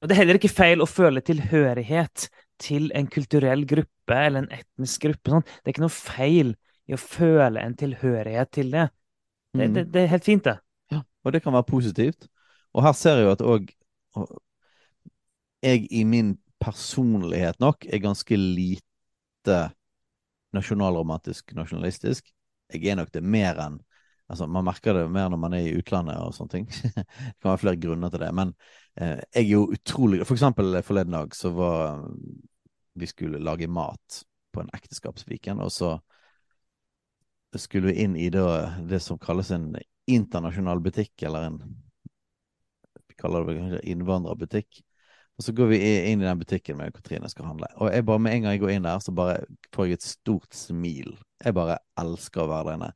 det er heller ikke feil å føle tilhørighet til en kulturell gruppe eller en etnisk gruppe. Sånn. Det er ikke noe feil i å føle en tilhørighet til det. Det, Mm. det, det er helt fint, det. Ja, og det kan være positivt. Og her ser jeg jo at òg Jeg i min personlighet nok er ganske lite nasjonalromantisk nasjonalistisk. Jeg er nok det mer enn Altså, Man merker det mer når man er i utlandet og sånne ting. det kan være flere grunner til det. Men eh, jeg er jo utrolig For eksempel forleden dag så var Vi skulle lage mat på en ekteskapsviken, og så skulle vi inn i det, det som kalles en internasjonal butikk, eller en Vi kaller det kanskje innvandrerbutikk. Og så går vi inn i den butikken med Katrine skal handle. Og jeg bare, med en gang jeg går inn der, så bare får jeg et stort smil. Jeg bare elsker å være der inne.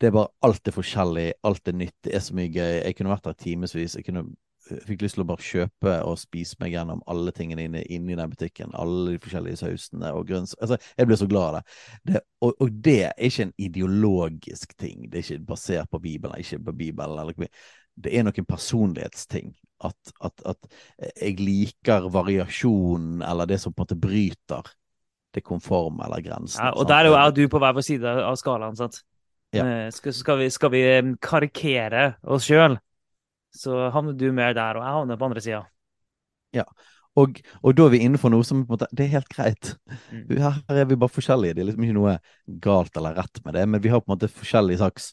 Det er bare Alt er forskjellig, alt er nytt, det er så mye gøy. Jeg kunne vært der timevis. Jeg kunne fikk lyst til å bare kjøpe og spise meg gjennom alle tingene inne, inne i den butikken. Alle de forskjellige sausene og grønns... Altså, jeg ble så glad av det. det og, og, det er ikke en ideologisk ting. Det er ikke basert på Bibelen, ikke på Bibelen. Eller, det er noen personlighetsting. At, at, at jeg liker variasjonen, eller det som på en måte bryter det konforme eller grensen. Ja, og sant? der er jo jeg og du på hver vår side av skalaen, sant? Ja. Eh, skal, skal, vi, skal vi karikere oss sjøl? Så havner du mer der, og jeg havner på andre sida. Ja, og, og, da er vi innenfor noe som på en måte, Det er helt greit. Mm. Her er vi bare forskjellige. Det er liksom ikke noe galt eller rett med det, men vi har på en måte forskjellig slags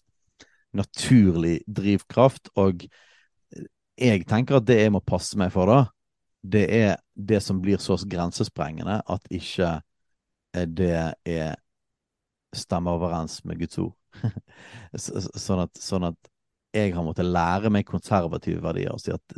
naturlig drivkraft. Og jeg tenker at det jeg må passe meg for, da, det er det som blir så grensesprengende at ikke det er stemmer overens med Guds ord. sånn, at, sånn at jeg har måttet lære meg konservative verdier. og si at,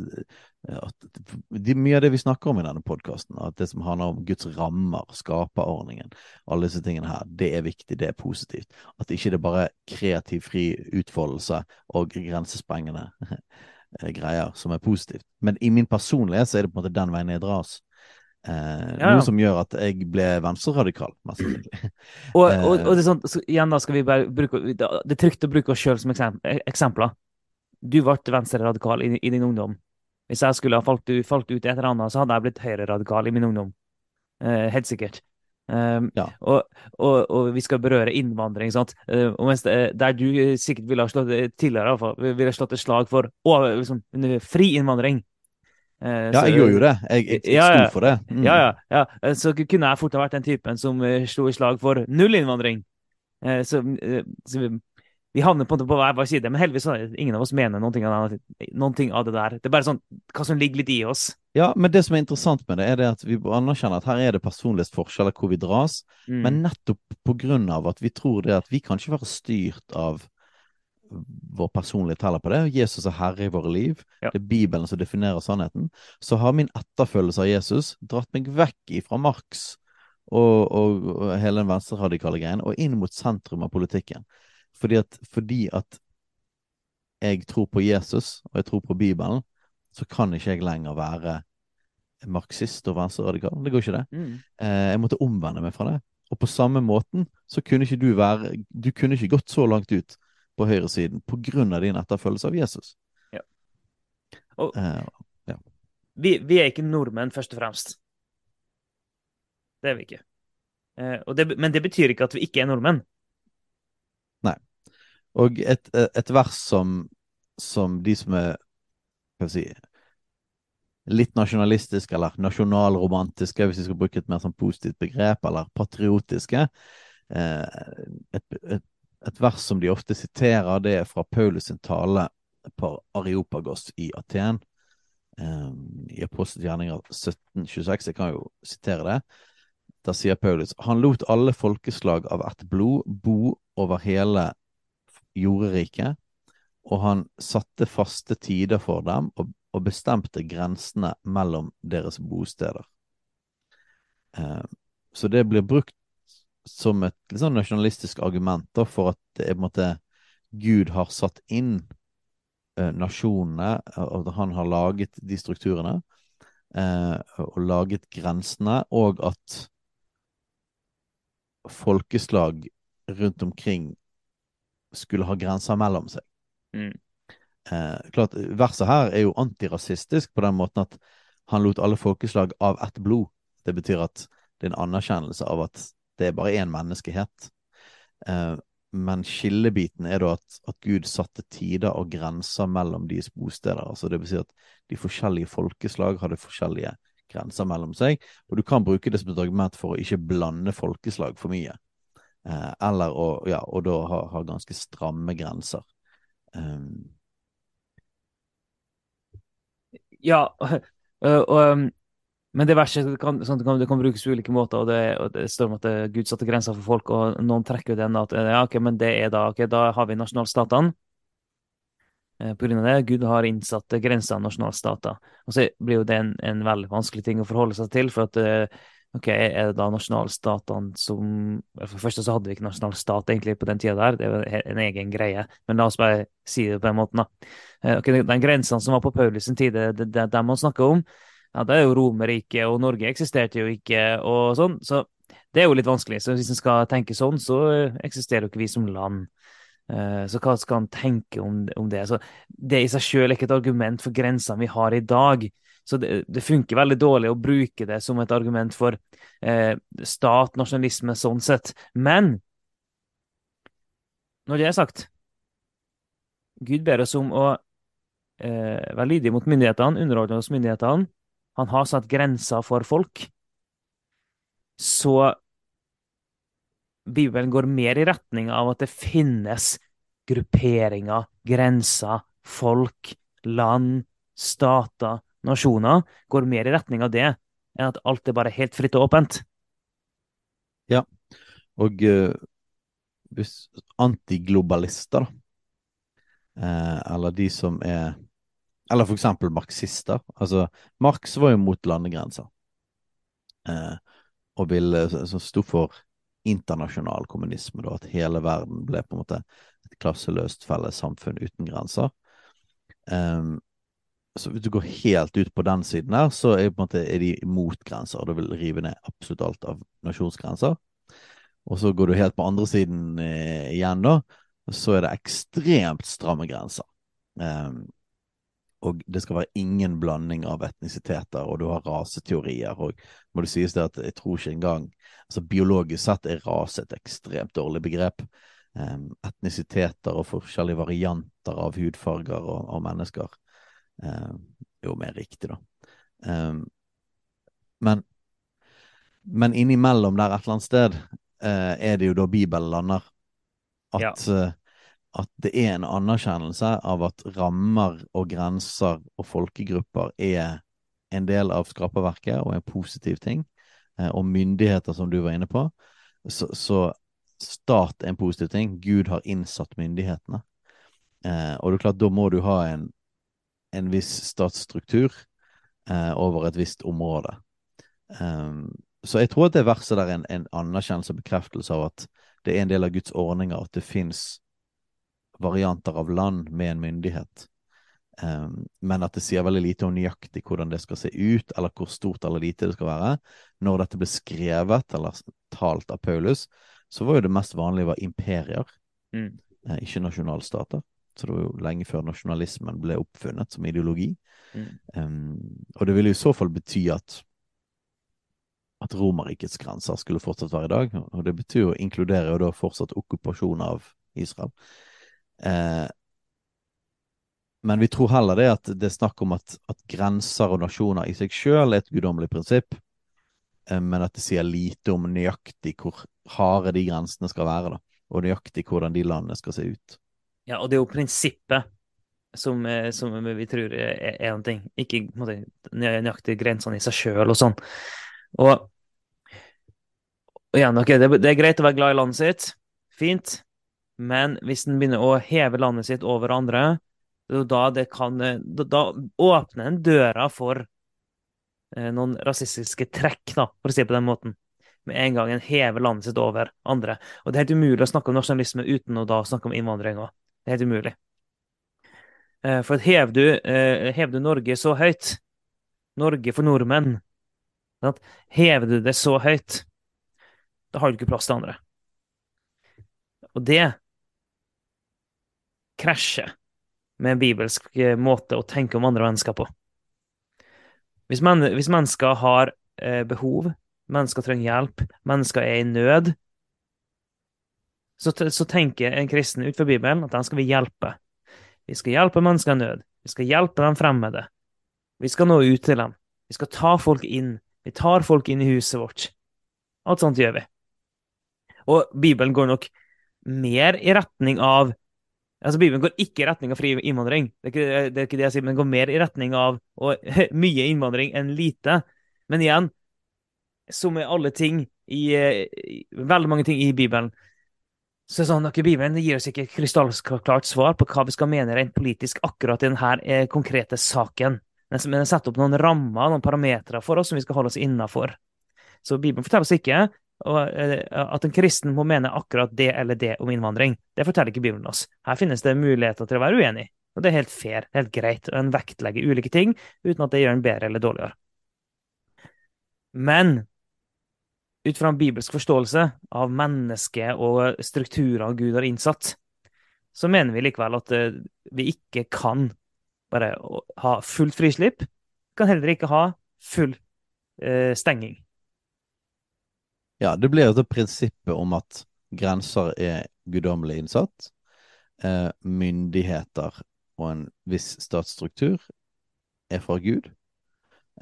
at de, Mye av det vi snakker om i denne podkasten, at det som handler om Guds rammer, skaperordningen, alle disse tingene her, det er viktig, det er positivt. At ikke det bare er kreativ, fri utfoldelse og grensesprengende greier som er positivt. Men i min personlighet så er det på en måte den veien jeg dras. Eh, ja. Noe som gjør at jeg ble venstreradikal, mest sannsynlig. og, og, og, det er sånn, så igjen da skal vi bare bruke Det er trygt å bruke oss sjøl som eksempler du ble venstreradikal i, i din ungdom. Hvis jeg skulle ha falt, falt ut i et eller annet, så hadde jeg blitt høyreradikal i min ungdom. Eh, helt sikkert. Um, ja. og, og, og, vi skal berøre innvandring. Sant? Uh, det, der du sikkert ville ha slått tidligere ville ha slått et slag for å, liksom, fri innvandring. Uh, ja, jeg gjorde jo det. Jeg, jeg, jeg ja, sto for det. Mm. Ja, ja, ja. Så kunne jeg fort ha vært den typen som uh, slo i slag for null innvandring. så, så vi havner på, på hver vår side, men heldigvis er ingen av oss mener noen ting, av, noen ting, av, det der. Det er bare sånn hva som ligger litt i oss. Ja, men det som er interessant med det, er det at vi anerkjenner at her er det personlighetsforskjeller hvor vi dras, mm. men nettopp på grunn av at vi tror det at vi kan ikke være styrt av vår personlige teller på det. Jesus er herre i våre liv. Ja. Det er Bibelen som definerer sannheten. Så har min etterfølgelse av Jesus dratt meg vekk ifra Marx og, og, og hele den venstreradikale greien og inn mot sentrum av politikken. Fordi at, fordi at jeg tror på Jesus, og jeg tror på Bibelen, så kan ikke jeg lenger være marxist og venstreradikal. Det går ikke, det. Mm. Eh, jeg måtte omvende meg fra det. Og på samme måten så kunne ikke du være Du kunne ikke gått så langt ut på høyresiden på grunn av din etterfølgelse av Jesus. Ja. Og, eh, ja. Vi, vi, er ikke nordmenn, først og fremst. Det er vi ikke. Eh, det, men det betyr ikke at vi ikke er nordmenn. Og et, et vers som, som, de som er Hva skal si Litt nasjonalistiske eller nasjonalromantiske, hvis vi skal bruke et mer sånn positivt begrep, eller patriotiske. Eh, et, et, et, vers som de ofte siterer, det er fra Paulus sin tale på Areopagos i Aten. Eh, I Apostelens gjerninger 1726. Jeg kan jo sitere det. Da sier Paulus han lot alle folkeslag av ett blod bo over hele jorderiket, og han satte faste tider for dem og, og bestemte grensene mellom deres bosteder. Eh, så det blir brukt som et litt sånn nasjonalistisk argument da, for at det er på en måte Gud har satt inn eh, nasjonene, og han har laget de strukturene, eh, og laget grensene, og at folkeslag rundt omkring skulle ha grenser mellom seg. Mm. Eh, klart, Verset her er jo antirasistisk på den måten at han lot alle folkeslag av ett blod. Det betyr at det er en anerkjennelse av at det er bare én menneskehet. Eh, men skillebiten er da at, at, Gud satte tider og grenser mellom deres bosteder. altså Det vil si at de forskjellige folkeslag hadde forskjellige grenser mellom seg. Og du kan bruke det som et argument for å ikke blande folkeslag for mye. Eh, eller å, ja, og da ha, ha ganske stramme grenser. Um. Ja, og, og, um, men det verste kan, sånn, det kan brukes på ulike måter. og Det, og det står om at eh, Gud satte grenser for folk, og noen trekker jo den at ja, ok, men det er da, ok, da har vi nasjonalstatene. På grunn av det, Gud har innsatt grenser av nasjonalstater. Og så blir jo det en, en veldig vanskelig ting å forholde seg til. for at Ok, Er det da nasjonalstatene som For det første så hadde vi ikke nasjonalstat egentlig på den tida der, det var en egen greie. Men la oss bare si det på den måten, da. Eh, ok, Den grensen som var på Paulus tid, det er dem man snakker om, ja, det er jo Romerriket, og Norge eksisterte jo ikke, og sånn. Så det er jo litt vanskelig. Så hvis en skal tenke sånn, så eksisterer jo ikke vi som land. Eh, så hva skal en tenke om, det? Så det i seg selv er ikke et argument for grensene vi har i dag. Så det, det, funker veldig dårlig å bruke det som et argument for eh, stat, nasjonalisme, sånn sett. Men når det er sagt Gud ber oss om å eh, være lydige mot myndighetene, underordne oss myndighetene. Han har satt grenser for folk. Så Bibelen går mer i retning av at det finnes grupperinger, grenser, folk, land, stater nasjoner går mer i retning av det enn at alt er bare helt fritt og åpent. Ja, og uh, hvis antiglobalister, da, uh, eller de som er Eller for eksempel marxister. Altså, Marx var jo mot landegrenser. Uh, og ville, som sto for internasjonal kommunisme, da, at hele verden ble på en måte et klasseløst felles samfunn uten grenser. Um, så hvis du går helt ut på den siden her, så er, måte, er de imot grenser. Du vil rive ned absolutt alt av nasjonsgrenser. Og så går du helt på andre siden eh, igjen, da, så er det ekstremt stramme grenser. Um, og det skal være ingen blanding av etnisiteter, og du har raseteorier. Og må det sies det at jeg tror ikke engang altså Biologisk sett er rase et ekstremt dårlig begrep. Um, etnisiteter og forskjellige varianter av hudfarger og, og mennesker jo mer riktig, da. Eh, men, men innimellom der et eller annet sted eh, er det jo da Bibelen lander. At, ja. at det er en anerkjennelse av at rammer og grenser og folkegrupper er en del av skaperverket og en positiv ting. Og myndigheter, som du var inne på. Så, så stat er en positiv ting. Gud har innsatt myndighetene. Eh, og det er klart, da må du ha en, en viss statsstruktur eh, over et visst område. Um, så jeg tror at det verset der er en, en anerkjennelse og bekreftelse av at det er en del av Guds ordninger, at det fins varianter av land med en myndighet. Um, men at det sier veldig lite om nøyaktig hvordan det skal se ut, eller hvor stort eller lite det skal være. Når dette ble skrevet eller talt av Paulus, så var jo det mest vanlige var imperier, mm. eh, ikke nasjonalstater. Så det var jo lenge før nasjonalismen ble oppfunnet som ideologi. Mm. Um, og det ville i så fall bety at at Romerrikets grenser skulle fortsatt være i dag. Og det betyr jo inkludere og da fortsatt okkupasjon av Israel. Eh, men vi tror heller det at det er snakk om at, at grenser og nasjoner i seg sjøl er et guddommelig prinsipp, eh, men at det sier lite om nøyaktig hvor harde de grensene skal være, da, og nøyaktig hvordan de landene skal se ut. Ja, og det er jo prinsippet som, eh, som vi tror er, er ting, ikke nøyaktig grensene i seg sjøl og sånn. Og, og igjen, okay, det, det, er greit å være glad i landet sitt, fint, men hvis en begynner å heve landet sitt over andre, da, kan, da, da åpner en døra for eh, noen rasistiske trekk, da, for å si det på den måten med en gang en hever landet sitt over andre. Og det er helt umulig å snakke om nasjonalisme uten å da snakke om innvandring òg. Det er helt umulig. Eh, for hever du, eh, hever du Norge så høyt, Norge for nordmenn, hever du det så høyt, da har du ikke plass til andre. Og det krasjer med en bibelsk eh, måte å tenke om andre mennesker på. Hvis, men, hvis mennesker har eh, behov, mennesker trenger hjelp, mennesker er i nød, så, så, tenker en kristen ut fra Bibelen at den skal vi hjelpe. Vi skal hjelpe mennesker i nød. Vi skal hjelpe dem fremmede. Vi skal nå ut til dem. Vi skal ta folk inn. Vi tar folk inn i huset vårt. Alt sånt gjør vi. Og Bibelen går nok mer i retning av Altså, Bibelen går ikke i retning av fri innvandring. Det er ikke det, er ikke det jeg sier, men den går mer i retning av og, mye innvandring enn lite. Men igjen, som med alle ting i, i Veldig mange ting i Bibelen, så sånn at Bibelen gir oss ikke et krystallklart svar på hva vi skal mene rent politisk akkurat i denne eh, konkrete saken. Men den setter opp noen rammer, noen parametere for oss som vi skal holde oss innafor. Så Bibelen forteller oss ikke eh, at en kristen må mene akkurat det eller det om innvandring. Det forteller ikke Bibelen oss. Her finnes det muligheter til å være uenig. Og det er helt fair, helt greit. Og en vektlegger ulike ting uten at det gjør en bedre eller dårligere. Men ut fra en bibelsk forståelse av mennesket og strukturer Gud har innsatt, så mener vi likevel at eh, vi ikke kan bare ha fullt frislipp. Vi kan heller ikke ha full eh, stenging. Ja, det blir altså prinsippet om at grenser er guddommelig innsatt. Eh, myndigheter og en viss statsstruktur er fra Gud.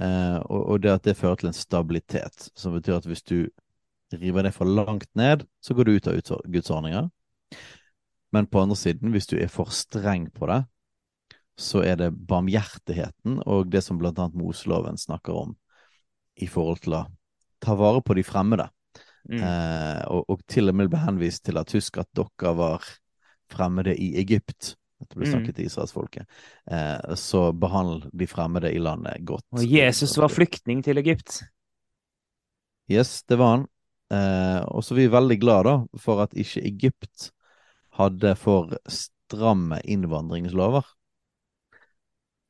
Eh, og, og, det at det fører til en stabilitet, som betyr at hvis du river det for langt ned, så går du ut av Guds ordninger. Men på andre siden, hvis du er for streng på det, så er det barmhjertigheten og det som blant annet Moseloven snakker om i forhold til å ta vare på de fremmede. Mm. Eh, og, og, til og med ble henvist til at husk at dere var fremmede i Egypt. Dette ble blir snakket til israelsfolket. Eh, så behandl de fremmede i landet godt. Og Jesus var flyktning til Egypt. Yes, det var han. Eh, og så er vi veldig glad da, for at ikke Egypt hadde for stramme innvandringslover.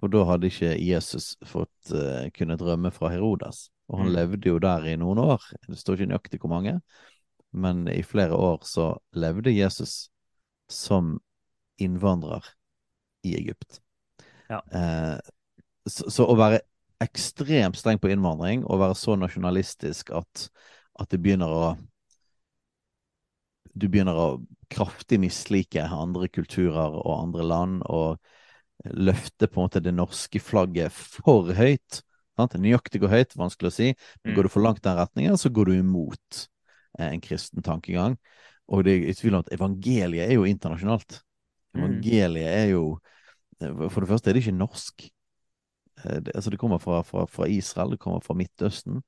For da hadde ikke Jesus fått uh, kunnet rømme fra Herodes. Og han mm. levde jo der i noen år. Det står ikke nøyaktig hvor mange, men i flere år så levde Jesus som innvandrer i Egypt. Ja. Eh, så, så, å være ekstremt streng på innvandring og være så nasjonalistisk at at det begynner å Du begynner å kraftig mislike andre kulturer og andre land, og løfte på en måte det norske flagget for høyt. Sant? Nøyaktig og høyt, vanskelig å si. Men mm. går du for langt den retningen, så går du imot eh, en kristen tankegang. Og det er i tvil om at evangeliet er jo internasjonalt. Mm. Evangeliet er jo eh, For det første er det ikke norsk. Eh, det, altså det kommer fra, fra, fra Israel, det kommer fra Midtøsten.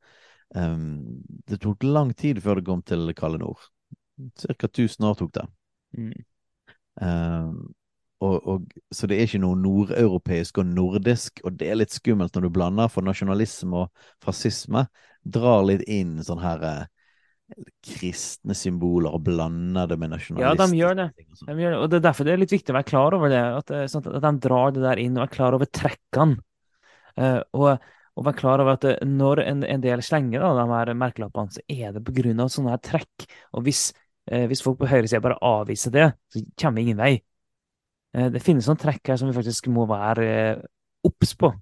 Um, det tok lang tid før det kom til Kalle Nord. Ca. 1000 år tok det. Mm. Um, og, og, så det er ikke noe nordeuropeisk og nordisk, og det er litt skummelt når du blander, for nasjonalisme og fascisme drar litt inn sånn her eh, kristne symboler og blander det med nasjonalister. Ja, de gjør, de gjør, det. Og det er derfor det er litt viktig å være klar over det, at, eh, sånn at de drar det der inn og er klar over trekkene. Uh, og og være klar over at eh, når en, en del slenger da, de her merkelappene, så er det pga. sånne her trekk. Og hvis, uh, hvis folk på høyresida bare avviser det, så kommer vi ingen vei. Uh, det finnes noen trekk her som vi faktisk må være obs på.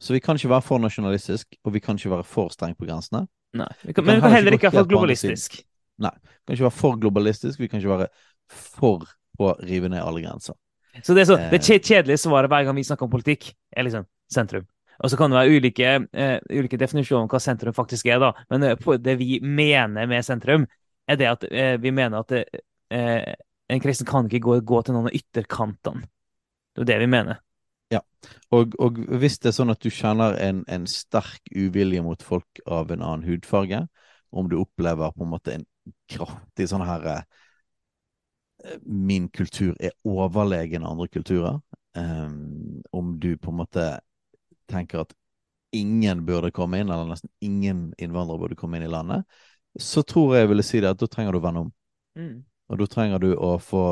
Så vi kan ikke være for nasjonalistisk, og vi kan ikke være for streng på grensene. Nei, vi kan, vi men vi kan heller ikke være for globalistisk. Nei, vi kan ikke være for globalistisk, vi kan ikke være for å rive ned alle grenser. Så det, er så, det eh. kjedelige svaret hver gang vi snakker om politikk, er liksom sentrum. Og så kan det være ulike, uh, ulike definisjoner om hva sentrum faktisk er, da. Men uh, det vi mener med sentrum, er det at uh, vi mener at en kristen kan ikke gå, gå til noen av ytterkantene. Det er det vi mener. Ja, og, og, hvis det er sånn at du kjenner en, en, sterk uvilje mot folk av en annen hudfarge, om du opplever på en måte en kraftig sånn her min kultur er overlegen andre kulturer. Um, om du på en måte tenker at ingen burde komme inn, eller nesten ingen innvandrere burde komme inn i landet, så tror jeg jeg ville si det at da trenger du å vende om. Mm. Og da trenger du å få,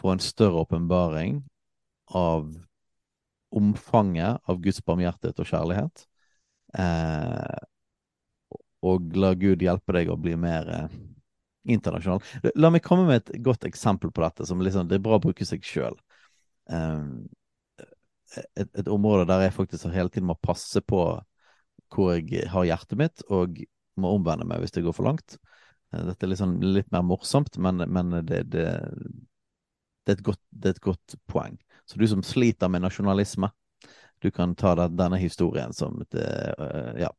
få en større åpenbaring av omfanget av Guds barmhjertighet og kjærlighet. Eh, og la Gud hjelpe deg å bli mer eh, internasjonal. La meg komme med et godt eksempel på dette, som liksom, det er bra å bruke seg sjøl. Eh, et, et, område der jeg faktisk hele tiden må passe på hvor jeg har hjertet mitt, og må omvende meg hvis det går for langt. Eh, dette er liksom litt mer morsomt, men, men det, det, det, er godt, det, er et godt, poeng. Så du som sliter med nasjonalisme, du kan ta denne historien som et uh, Ja.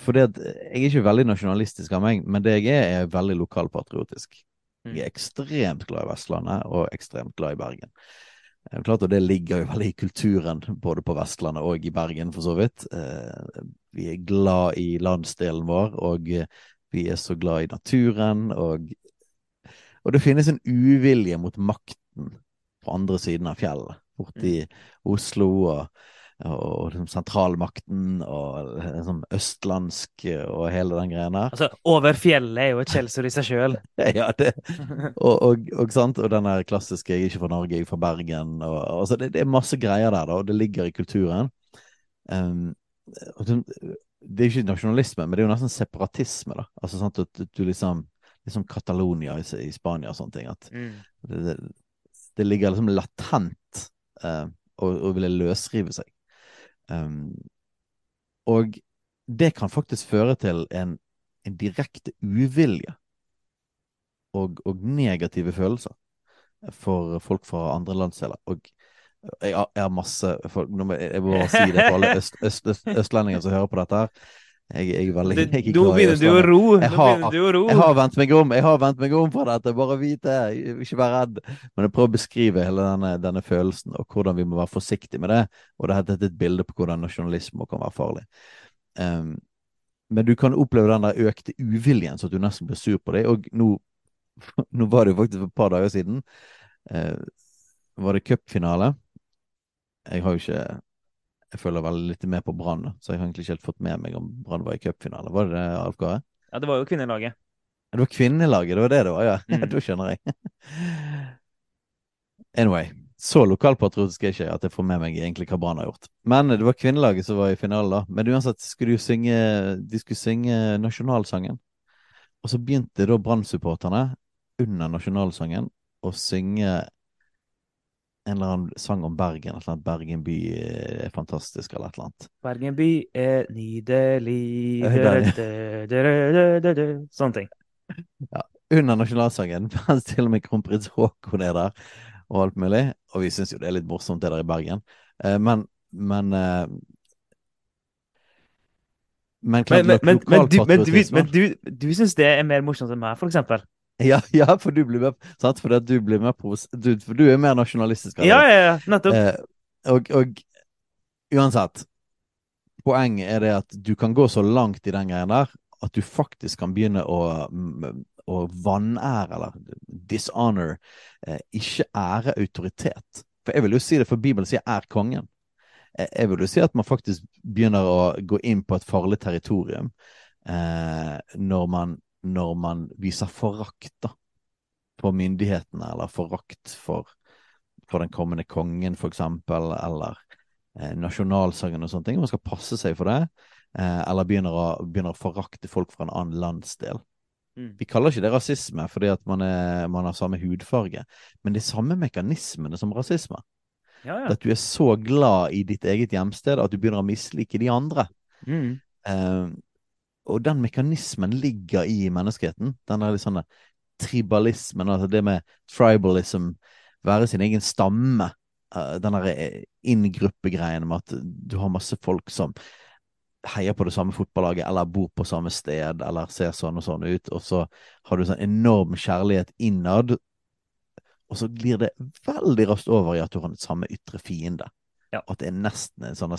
For jeg er ikke veldig nasjonalistisk av meg, men det jeg er, er veldig lokalpatriotisk. Jeg er mm. ekstremt glad i Vestlandet og ekstremt glad i Bergen. Det er klart, og Det ligger jo veldig i kulturen, både på Vestlandet og i Bergen, for så vidt. Eh, vi er glad i landsdelen vår, og vi er så glad i naturen. Og, og det finnes en uvilje mot makten på andre siden av fjellet, borti mm. Oslo og og liksom sentralmakten og liksom østlandsk og hele den greia der. Altså, Over fjellet er jo et skjellsord i seg sjøl. ja, det, og, og, og, sant? og den der klassiske 'jeg er ikke fra Norge, jeg er fra Bergen'. Og, altså, det, det, er masse greier der, da, og det ligger i kulturen. Um, det er ikke nasjonalisme, men det er jo nesten separatisme. da, altså sant, at du liksom liksom Catalonia i, i Spania og sånne ting. At mm. det, det, det, ligger liksom latent uh, og, og ville løsrive seg. Um, og det kan faktisk føre til en, en direkte uvilje og, og, negative følelser for folk fra andre landsdeler. Og jeg jeg har masse folk, Jeg må bare si det for alle øst, øst, øst, østlendinger som hører på dette. her jeg, jeg er veldig jeg Nå begynner du å ro! Jeg har, jeg har vendt meg om Jeg har vendt meg om for dette, bare vit det! Ikke vær redd. Men jeg prøver å beskrive hele denne, denne, følelsen, og hvordan vi må være forsiktige med det. Og det er et bilde på hvordan nasjonalisme kan være farlig. Um, men du kan oppleve den der økte uviljen, så at du nesten blir sur på det. Og nå, nå var det jo faktisk for et par dager siden. Uh, var det cupfinale. Jeg har jo ikke jeg følger veldig litt med på Brann, så jeg har egentlig ikke helt fått med meg om Brann var i cupfinale. Var det det, Alf Kåre? Ja, det var jo kvinnelaget. Det var kvinnelaget, det var det det var, ja. Mm. da skjønner jeg. anyway. Så lokalpatriotisk er ikke at jeg får med meg egentlig hva Brann har gjort. Men det var kvinnelaget som var i finalen, da. Men uansett skulle de synge, de skulle synge nasjonalsangen. Og så begynte da Brann-supporterne under nasjonalsangen å synge en eller annen sang om Bergen. Et eller annet Bergen by er fantastisk, eller et eller annet. Bergen by er nydelig Sånne ting. Ja. Under nasjonalsangen, mens til og med kronprins Haakon er der, og alt mulig. Og vi syns jo det er litt morsomt, det der i Bergen. Eh, men men eh, men, men, men, men, du, du, du syns det er mer morsomt enn meg, for eksempel? Ja, ja, for du blir med sant? For du blir med du, For du er mer nasjonalistisk. Ja, ja, ja, nettopp. Eh, og, og, uansett, poenget er det at du kan gå så langt i den greien der at du faktisk kan begynne å, å vanære, eller dishonor, eh, ikke ære autoritet. For jeg vil jo si det, for Bibelen sier 'er kongen'. Eh, jeg vil jo si at man faktisk begynner å gå inn på et farlig territorium eh, når man når man viser forakt da, på myndighetene, eller forakt for, for den kommende kongen, for eksempel, eller eh, nasjonalsangen og sånne ting. Man skal passe seg for det, eh, eller begynner å, begynner å, forakte folk fra en annen landsdel. Mm. Vi kaller ikke det rasisme fordi at man, er, man, har samme hudfarge, men det er samme mekanismene som rasisme. Ja, ja. At du er så glad i ditt eget hjemsted at du begynner å mislike de andre. Mm. Eh, og den mekanismen ligger i menneskeheten. Den der sånn tribalismen, altså det med tribalism, være sin egen stamme. Uh, den der inngruppegreien med at du har masse folk som heier på det samme fotballaget, eller bor på samme sted, eller ser sånn og sånn ut, og så har du sånn enorm kjærlighet innad, og så glir det veldig raskt over i at du har den samme ytre fiende. Ja. At det er nesten en sånn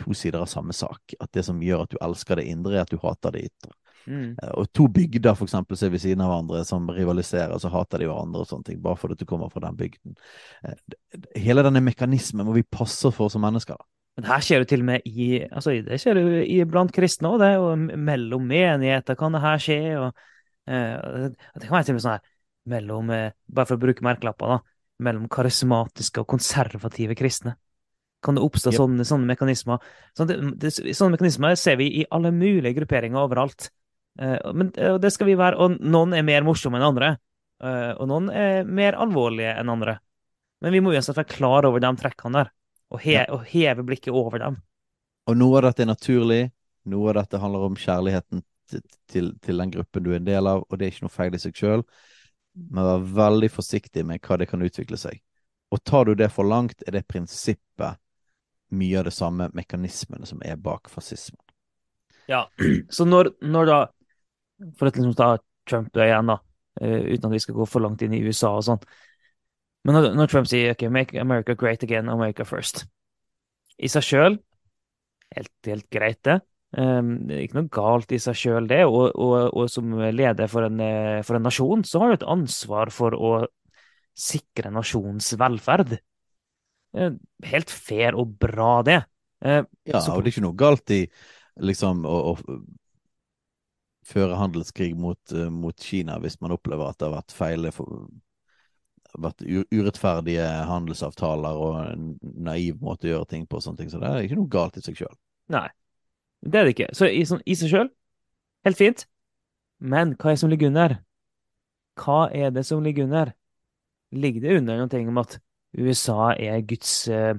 to sider av samme sak. At det som gjør at du elsker det indre, er at du hater det ytre. Mm. Eh, og to bygder for eksempel ser ved siden av hverandre som rivaliserer, så hater de hverandre og sånne ting, bare fordi du kommer fra den bygden. Eh, hele denne mekanismen må vi passe for som mennesker. da. Men her skjer det til og med i altså det skjer jo i blant kristne òg, det. Og mellom menigheter kan det her skje. og eh, Det kan være til og med sånn her mellom, eh, bare for å bruke merkelapper, da, mellom karismatiske og konservative kristne kan det oppstå yep. sånne, sånne, mekanismer. Sånne, det, sånne, mekanismer ser vi i alle mulige grupperinger overalt. Uh, men uh, det skal vi være, og Noen er mer morsomme enn andre, uh, og noen er mer alvorlige enn andre. Men vi må uansett være klar over de trekkene der, og, he, ja. og, heve blikket over dem. Og noe av dette er naturlig, noe av dette handler om kjærligheten til, til, til den gruppen du er en del av, og det er ikke noe feil i seg sjøl. Men vær veldig forsiktig med hva det kan utvikle seg. Og tar du det for langt, er det prinsippet mye av det samme mekanismene som er bak fascismen. Ja, så når, når da For å liksom ta Trump igjen, da, uh, uten at vi skal gå for langt inn i USA og sånn. Men når, når, Trump sier ok, make America great again, America first I seg sjøl helt, helt greit, det. Um, det er ikke noe galt i seg sjøl, det. Og, og, og, som leder for en, eh, for en nasjon, så har du et ansvar for å sikre nasjonens velferd. Helt fair og bra, det. Eh, Ja, så- og det er ikke noe galt i liksom å, å føre handelskrig mot, eh, mot Kina hvis man opplever at det har vært feil vært urettferdige handelsavtaler og en naiv måte å gjøre ting på og sånne ting. Så det er ikke noe galt i seg sjøl. Nei, det er det ikke. Så i, sånn, i seg sjøl, helt fint. Men hva er det som ligger under? Hva er det som ligger under? Ligger det under noe om at USA er Guds, eh,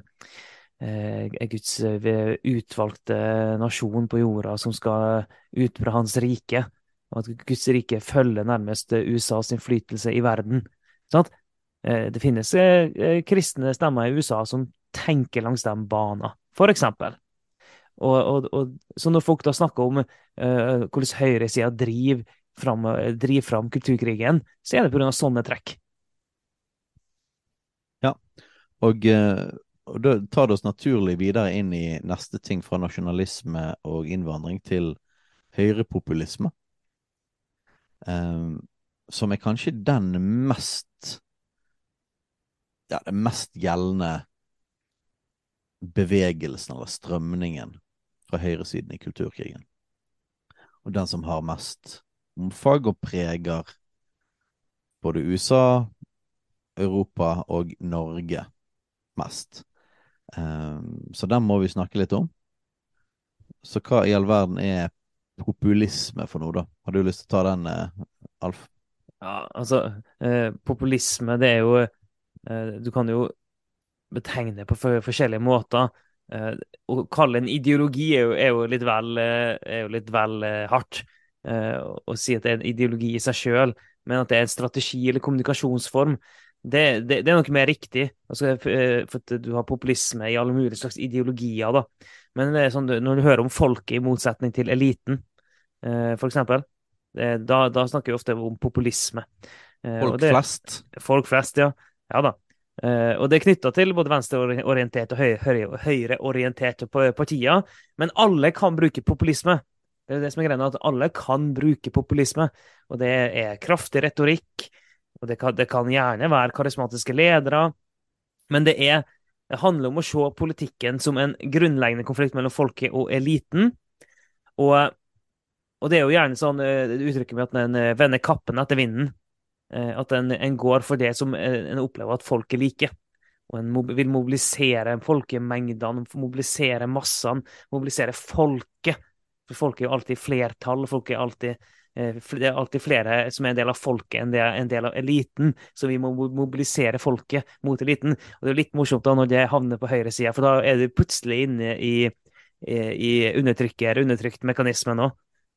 er Guds eh, utvalgte nasjon på jorda som skal utbre hans rike, og at Guds rike følger nærmest USAs innflytelse i verden? Eh, Det finnes kristne stemmer i USA som tenker langs den banen, for eksempel. Og, og, og, så når folk da snakker om uh, hvordan høyresida driver driver fram kulturkrigen, så er det pga. sånne trekk. Og, eh, og da tar det oss naturlig videre inn i neste ting fra nasjonalisme og innvandring til høyrepopulisme. Um, som er kanskje den mest Ja, den mest gjeldende bevegelsen eller strømningen fra høyresiden i kulturkrigen. Og den som har mest omfang og preger både USA, Europa og Norge mest. Um, så den må vi snakke litt om. Så hva i all verden er populisme for noe, da? Har du lyst til å ta den, eh, Alf? Ja, altså, eh, populisme, det er jo eh, Du kan jo betegne på for, forskjellige måter. Eh, å kalle en ideologi er jo, er jo litt vel, eh, jo litt vel eh, hardt. Å si at det er en ideologi i seg sjøl, men at det er en strategi eller kommunikasjonsform, det, det, det er noe mer riktig. Altså, eh, for du har populisme i alle mulige slags ideologier, da. Men det sånn, når du hører om folket i motsetning til eliten, eh, for eksempel, da, da snakker vi ofte om populisme. Eh, og Folk det- flest? Folk flest, ja. Ja da. Og det er knytta til både venstreorienterte og høy- høy- høyreorienterte pa- partier. Men alle kan bruke populisme. Det er det som er greia, at alle kan bruke populisme. Og det er kraftig retorikk, og det kan, det kan gjerne være karismatiske ledere. Men det, er, det handler om å se politikken som en grunnleggende konflikt mellom folket og eliten. Og, og det er jo gjerne sånn eh, uttrykket med at en eh, vender kappen etter vinden. Eh, At en, en går for det som en opplever at folket liker. Og en vil mobilisere folkemengdene, mobilisere massene, mobilisere folket. For folket er jo alltid flertall. Folk er alltid, det er alltid flere som er en del av folket enn det er en del av eliten. Så vi må mobilisere folket mot eliten. Og det er litt morsomt da når det havner på høyresida, for da er du plutselig inne i, i, undertrykker, undertrykt mekanisme nå.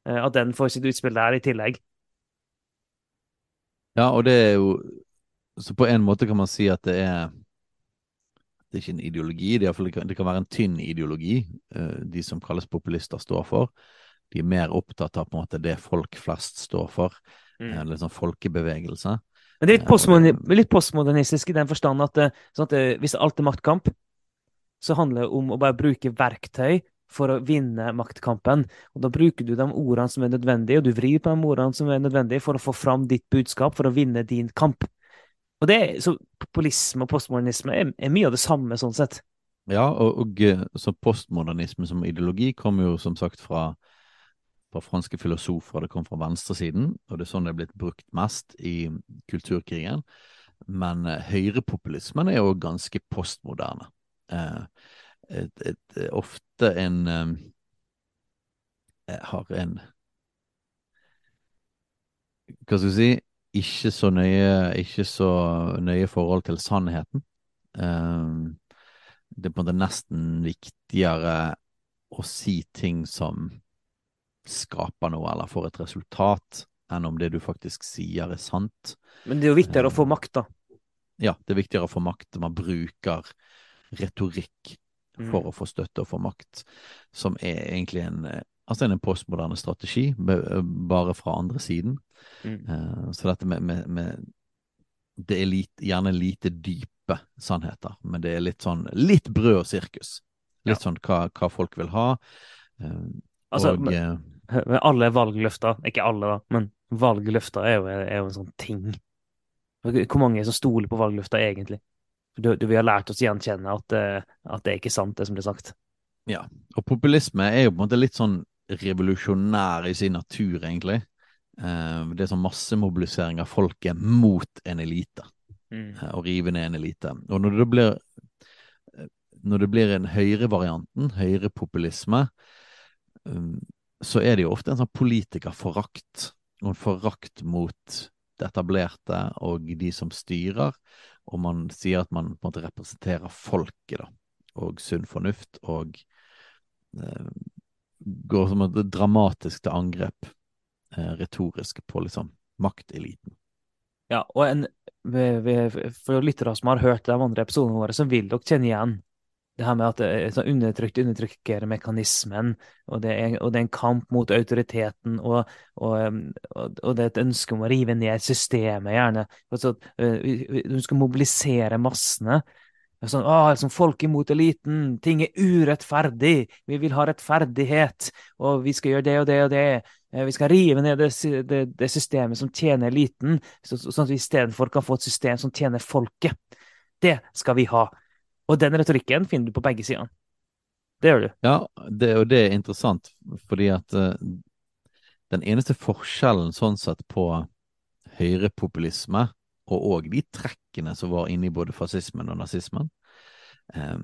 At den får sitt utspill der i tillegg. Ja, og det er jo Så på en måte kan man si at det er Det er ikke en ideologi, det, er det, kan, være en tynn ideologi eh, de som kalles populister står for. De er mer opptatt av på en måte det folk flest står for. Mm. Eh, litt sånn folkebevegelse. Men det er litt, det- litt postmodernistisk i den forstand at, eh, sånn at eh, hvis alt er maktkamp, så handler det om å bare bruke verktøy for å vinne maktkampen. Og da bruker du de ordene som er nødvendige, og du vrir på de ordene som er nødvendige for å få fram ditt budskap, for å vinne din kamp. Og det, så Populisme og postmodernisme er, er mye av det samme, sånn sett. Ja, og, og eh, så postmodernisme som ideologi kommer jo som sagt fra, fra franske filosofer, det kom fra venstresiden, og det er sånn det er blitt brukt mest i kulturkrigen. Men eh, høyrepopulismen er jo ganske postmoderne. Eh, et, et, ofte en eh, har en Hva skal vi si ikke så nøye, ikke så nøye forhold til sannheten. Eh, det er på en måte nesten viktigere å si ting som skaper noe, eller får et resultat, enn om det du faktisk sier er sant. Men det er jo viktigere å få makt, da. Ja, det er viktigere å få makt. Man bruker retorikk for Mm. å få støtte og få makt, som er egentlig en, eh, altså en postmoderne strategi, bare fra andre siden. Mm. Eh, Så dette med, med, med Det er lite, gjerne lite dype sannheter, men det er litt sånn litt brød og sirkus. Litt sånn hva, hva folk vil ha. Og, Altså, og eh, Men alle valgløfter, ikke alle da, men valgløfter er jo, er jo en sånn ting. Hvor mange er som stoler på valgløfter egentlig? Du, du, vi har lært oss å gjenkjenne at, eh, at det er ikke sant, det som blir sagt. Ja, og populisme er jo på en måte litt sånn revolusjonær i sin natur, egentlig. Eh, det er sånn massemobilisering av folket mot en elite. Mm. eh, Og rive ned en elite. Og når det blir når det blir en høyrevarianten, høyrepopulisme, så er det jo ofte en sånn politikerforakt. Og en forakt mot det etablerte og de som styrer. Og man sier at man på en måte representerer folket, da. Og sunn fornuft. Og eh, går som et dramatisk til angrep, eh, retorisk, på liksom makteliten. Ja, og en, for lyttere som har hørt de andre episodene våre, så vil dere kjenne igjen det her med at det er sånn undertrykt undertrykkermekanismen, og, og det er en kamp mot autoriteten, og, um, og, og det er et ønske om å rive ned systemet, gjerne. Altså, vi- du skal mobilisere massene. Sånn, ah, liksom folk imot eliten, ting er urettferdig, vi vil ha rettferdighet, og vi skal gjøre det og det og det. Eh, Vi skal rive ned det, det, det systemet som tjener eliten, så, så- sånn at vi istedenfor kan få et system som tjener folket. Det skal vi ha. Og den retorikken finner du på begge sider. Det gjør du. Ja, det, og det er interessant, fordi at uh, den eneste forskjellen sånn sett på høyrepopulisme, og òg de trekkene som var inne i både fascismen og nazismen um,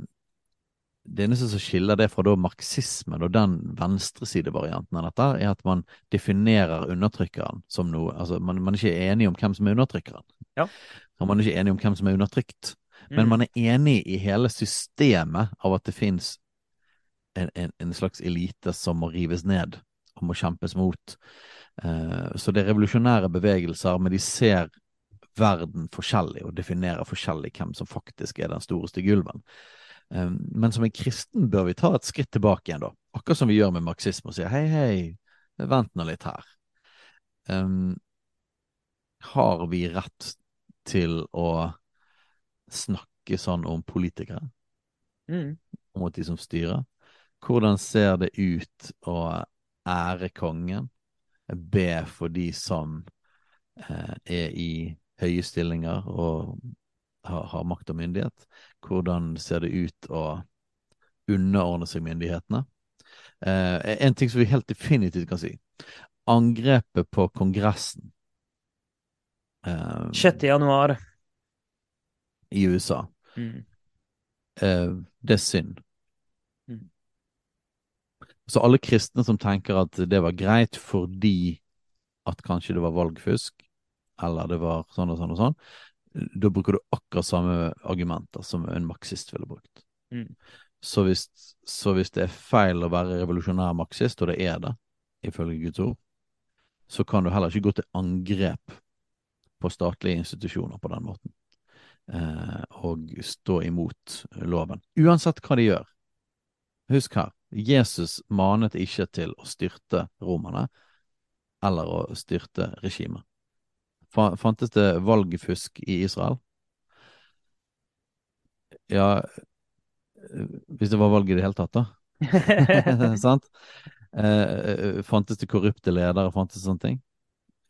Det eneste som skiller det fra da marxismen og den venstresidevarianten av dette, er at man definerer undertrykkeren som noe Altså, man, man er ikke enig om hvem som er undertrykkeren. Ja. Og man er ikke enig om hvem som er undertrykt. Men Mm. man er enig i hele systemet av at det fins en, en, en slags elite som må rives ned og må kjempes mot. Eh, så det er revolusjonære bevegelser, men de ser verden forskjellig og definerer forskjellig hvem som faktisk er den storeste gulven. ulven. Eh, men som en kristen bør vi ta et skritt tilbake igjen, da. Akkurat som vi gjør med marxisme og sier hei, hei, vent nå litt her. Eh, har vi rett til å snakke sånn om politikere? Mm. mot de som styrer. Hvordan ser det ut å ære kongen? Be for de som eh, er i høye stillinger og har, har makt og myndighet? Hvordan ser det ut å underordne seg myndighetene? Eh, en ting som vi helt definitivt kan si. Angrepet på Kongressen eh, 6. januar. I USA. Mm. eh, det er synd. Mm. Så alle kristne som tenker at det var greit fordi at kanskje det var valgfusk, eller det var sånn og sånn og sånn, da bruker du akkurat samme argumenter som en marxist ville brukt. Mm. Så, hvis, så hvis det er feil å være revolusjonær marxist, og det er det, ifølge Guds ord, så kan du heller ikke gå til angrep på statlige institusjoner på den måten og stå imot loven. Uansett hva de gjør. Husk her, Jesus manet ikke til å styrte romerne eller å styrte regimet. Fantes det valgfusk i Israel? Ja, eh, hvis det var valg i det hele tatt, da. Sant? Eh, eh, fantes det korrupte ledere, fantes det sånne ting?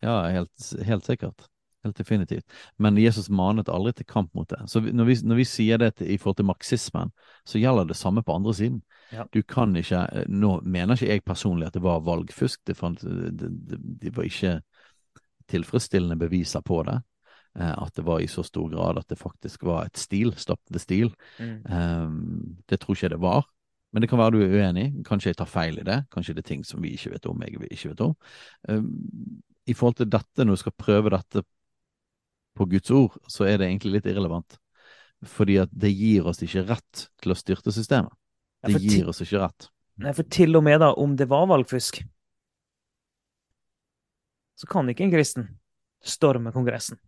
Ja, helt, helt sikkert. Helt definitivt. Men Jesus manet aldri til kamp mot det. Så når vi, når vi sier det til, i forhold til marxismen, så gjelder det samme på andre siden. Ja. Du kan ikke eh, Nå mener ikke jeg personlig at det var valgfusk. Det, fant, det, det, det var ikke tilfredsstillende beviser på det. Eh, at det var i så stor grad at det faktisk var et stil. Stop the stil. Mm. Um, det tror ikke jeg det var. Men det kan være du er uenig. Kanskje jeg tar feil i det. Kanskje det er ting som vi ikke vet om, jeg ikke vet om. Um, I forhold til dette, når du skal prøve dette på Guds ord, så er det egentlig litt irrelevant. Fordi at det gir oss ikke rett til å styrte systemet. Det ja, gir oss ikke rett. Nei, for til og med da, om det var valgfusk, så kan ikke en kristen storme Kongressen.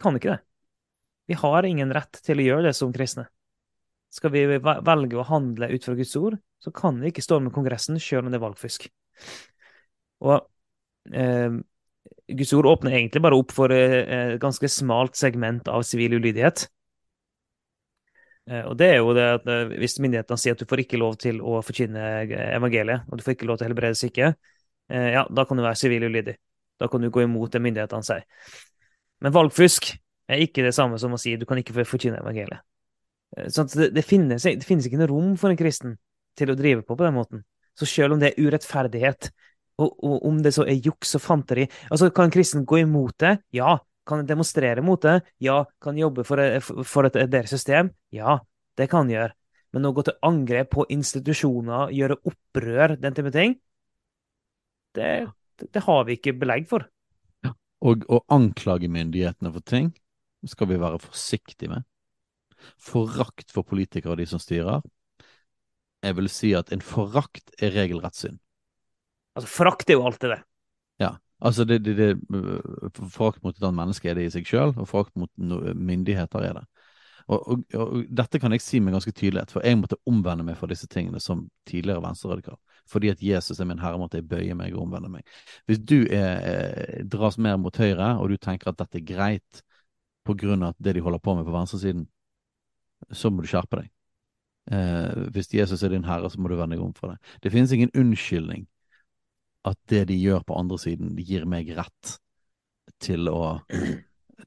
Kan ikke det. Vi har ingen rett til å gjøre det som kristne. Skal vi velge å handle ut fra Guds ord, så kan vi ikke storme Kongressen selv om det er valgfusk. Og eh, Guds ord åpner egentlig bare opp for eh, et ganske smalt segment av sivil ulydighet. Eh, Og det er jo det at eh, hvis myndighetene sier at du får ikke lov til å forkynne evangeliet, og du får ikke lov til å helbrede syke, eh, ja, da kan du være sivil ulydig. Da kan du gå imot det myndighetene sier. Men valgfusk er ikke det samme som å si du kan ikke forkynne evangeliet. Så det, det, finnes, det finnes ikke noe rom for en kristen til å drive på på den måten. Så selv om det er urettferdighet, og, og om det så er juks og fanteri altså Kan en kristen gå imot det? Ja. Kan demonstrere mot det? Ja. Kan jobbe for, for et, deres system? Ja. Det kan gjøre. Men å gå til angrep på institusjoner, gjøre opprør, den type ting, det, det har vi ikke belegg for. Og å anklage myndighetene for ting skal vi være forsiktige med. Forakt for politikere og de som styrer. Jeg vil si at en forakt er regelrett synd. Altså, frakt er jo alltid det. Ja. Altså, det, det, det, frakt mot et annet menneske er det i seg sjøl, og frakt mot myndigheter er det. Og, og, og, dette kan jeg si med ganske tydelighet, for jeg måtte omvende meg for disse tingene som tidligere venstreradikal. Fordi at Jesus er min herre, måtte jeg bøye meg og omvende meg. Hvis du er, dras mer mot høyre, og du tenker at dette er greit på grunn av det de holder på med på venstresiden, så må du skjerpe deg. Eh, hvis Jesus er din herre, så må du vende deg om for det. Det finnes ingen unnskyldning at det de gjør på andre siden, de gir meg rett til å,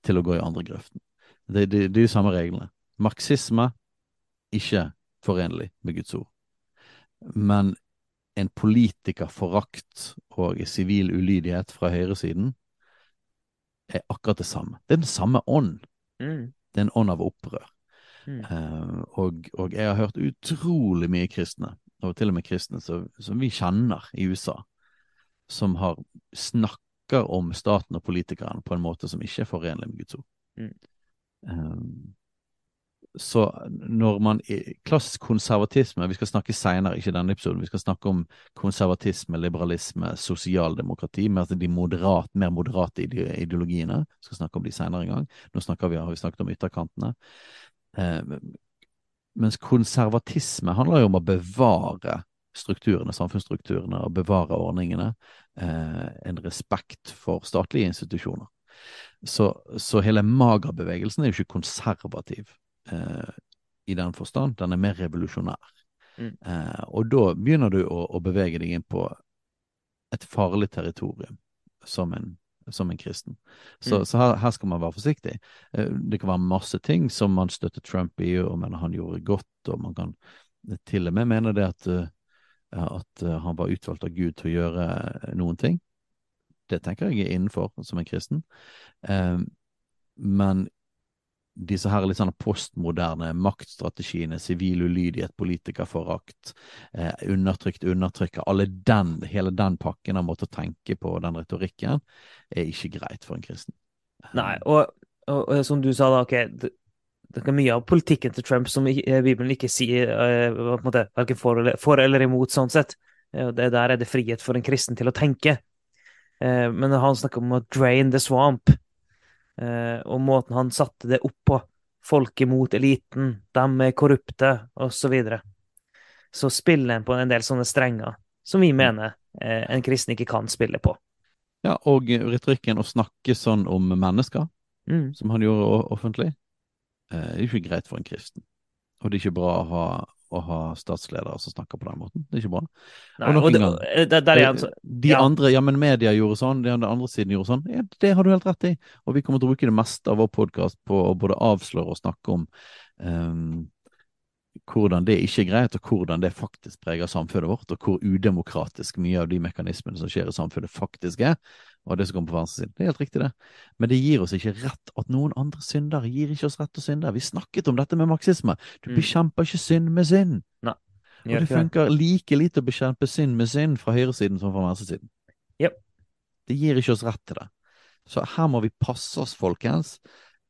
til å gå i andre grøften. Det, det, det er de samme reglene. Marxisme ikke forenlig med Guds ord. Men en politikerforakt og sivil ulydighet fra høyresiden er akkurat det samme. Det er den samme ånd. Mm. Det er en ånd av opprør. Mm. Uh, og, og, jeg har hørt utrolig mye kristne, og til og med kristne som, som vi kjenner i USA, som har snakker om staten og politikerne på en måte som ikke er forenlig med Guds ord. Mm. Um, så når man Klassisk konservatisme Vi skal snakke senere, ikke denne episoden. Vi skal snakke om konservatisme, liberalisme, sosialdemokrati. Med de moderat, mer moderate ideologiene. Vi skal snakke om de senere en gang. Nå vi, har vi snakket om ytterkantene. Eh, mens konservatisme handler jo om å bevare strukturene, samfunnsstrukturene, og bevare ordningene. Eh, en respekt for statlige institusjoner. Så, så hele magerbevegelsen er jo ikke konservativ eh, i den forstand. Den er mer revolusjonær. Mm. Eh, og da begynner du å, å, bevege deg inn på et farlig territorium som en, som en kristen. Så, mm. så her, her, skal man være forsiktig. Eh, det kan være masse ting som man støtter Trump i, og mener han gjorde godt, og man kan til og med mene det at, uh, at uh, han var utvalgt av Gud til å gjøre noen ting. Det tenker jeg er innenfor som en kristen. Eh, men disse her litt sånn postmoderne maktstrategiene, sivil ulydighet, politikerforakt, eh, undertrykt undertrykker, alle den, hele den pakken av måte å tenke på, den retorikken, er ikke greit for en kristen. Nei, og, og, og som du sa da, ok, det, er mye av politikken til Trump som Bibelen ikke sier uh, på en måte, verken for eller, for eller imot, sånn sett. Det, der er det frihet for en kristen til å tenke. Eh, men han snakker om å drain the swamp, eh, og måten han satte det opp på. Folk imot eliten, de er korrupte, osv. Så, videre. så spiller en på en del sånne strenger som vi mener eh, en kristen ikke kan spille på. Ja, og retorikken å snakke sånn om mennesker, mm. som han gjorde offentlig, er ikke greit for en kristen. Og det er ikke bra å ha å ha statsledere som snakker på den måten. Det er ikke bra. Nei, og, og det, det, det altså, de ja. andre, ja, men media gjorde sånn, de andre siden gjorde sånn. Ja, det har du helt rett i. Og vi kommer til å bruke det meste av vår podkast på å både avsløre og snakke om um, hvordan det ikke er greit, og hvordan det faktisk preger samfunnet vårt, og hvor udemokratisk mye av de mekanismene som skjer i samfunnet, faktisk er og det som kommer på venstresiden. Det er helt riktig, det. Men det gir oss ikke rett at noen andre synder gir ikke oss rett til å synde. Vi snakket om dette med marxisme. Du mm. bekjemper ikke synd med synd. Nei, og det funker like lite å bekjempe synd med synd fra høyresiden som fra venstresiden. Yep. Det gir ikke oss rett til det. Så her må vi passe oss, folkens,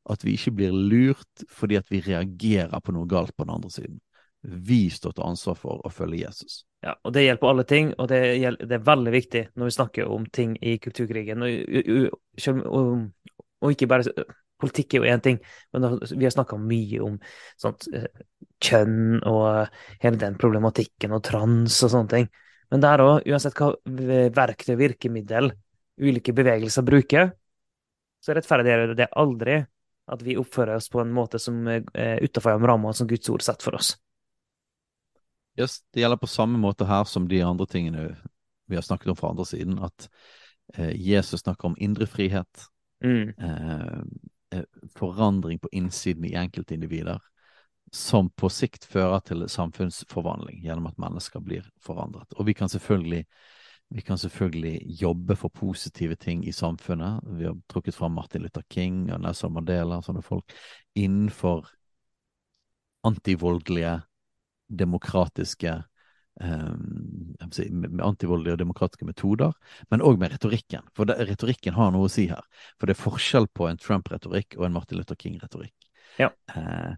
at vi ikke blir lurt fordi at vi reagerer på noe galt på den andre siden. Vi står til ansvar for å følge Jesus. Ja, og det gjelder på alle ting, og det, gjelder, det, er veldig viktig når vi snakker om ting i kulturkrigen. Og, og, og ikke bare Politikk er jo én ting, men vi har snakka mye om sånt, eh, kjønn og hele den problematikken og trans og sånne ting. Men der òg, uansett hva verktøy, virkemiddel, ulike bevegelser bruker, så rettferdiggjør det aldri at vi oppfører oss på en måte som er utafor rammene som Guds ord setter for oss. Yes, det gjelder på samme måte her som de andre tingene vi har snakket om fra andre siden, at eh, Jesus snakker om indre frihet. Mm. Eh, eh forandring på innsiden i enkeltindivider. som på sikt fører til samfunnsforvandling gjennom at mennesker blir forandret. Og vi kan selvfølgelig vi kan selvfølgelig jobbe for positive ting i samfunnet. Vi har trukket fram Martin Luther King og Nelson Mandela og sånne folk innenfor antivoldelige, demokratiske eh, si, med antivoldelige og demokratiske metoder, men òg med retorikken. For det, retorikken har noe å si her. For det er forskjell på en Trump-retorikk og en Martin Luther King-retorikk. Ja. Eh,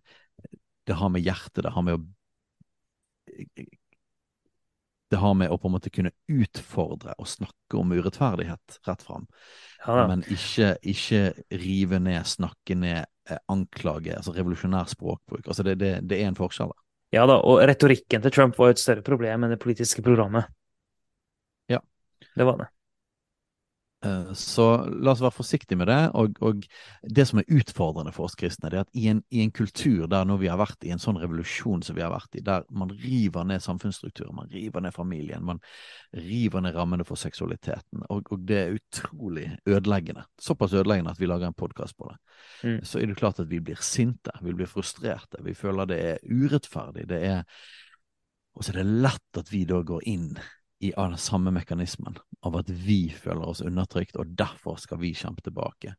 det har med hjertet, det har med å det har med å på en måte kunne utfordre og snakke om urettferdighet rett fram. Ja, Men ikke, ikke, rive ned, snakke ned, eh, anklage. altså Revolusjonær språkbruk. altså det, det, det, er en forskjell der. Ja da, og retorikken til Trump var jo et større problem enn det politiske programmet. Ja. Det var det. Eh, så la oss være forsiktige med det. Og, og, det som er utfordrende for oss kristne, det er at i en, i en, kultur der nå vi har vært i en sånn revolusjon som vi har vært i, der man river ned samfunnsstrukturen, man river ned familien, man river ned rammene for seksualiteten, og, og det er utrolig ødeleggende. Såpass ødeleggende at vi lager en podkast på det. Mm. Så er det klart at vi blir sinte, vi blir frustrerte, vi føler det er urettferdig. det er og så er det lett at vi da går inn i den samme mekanismen av at vi føler oss undertrykt, og derfor skal vi kjempe tilbake.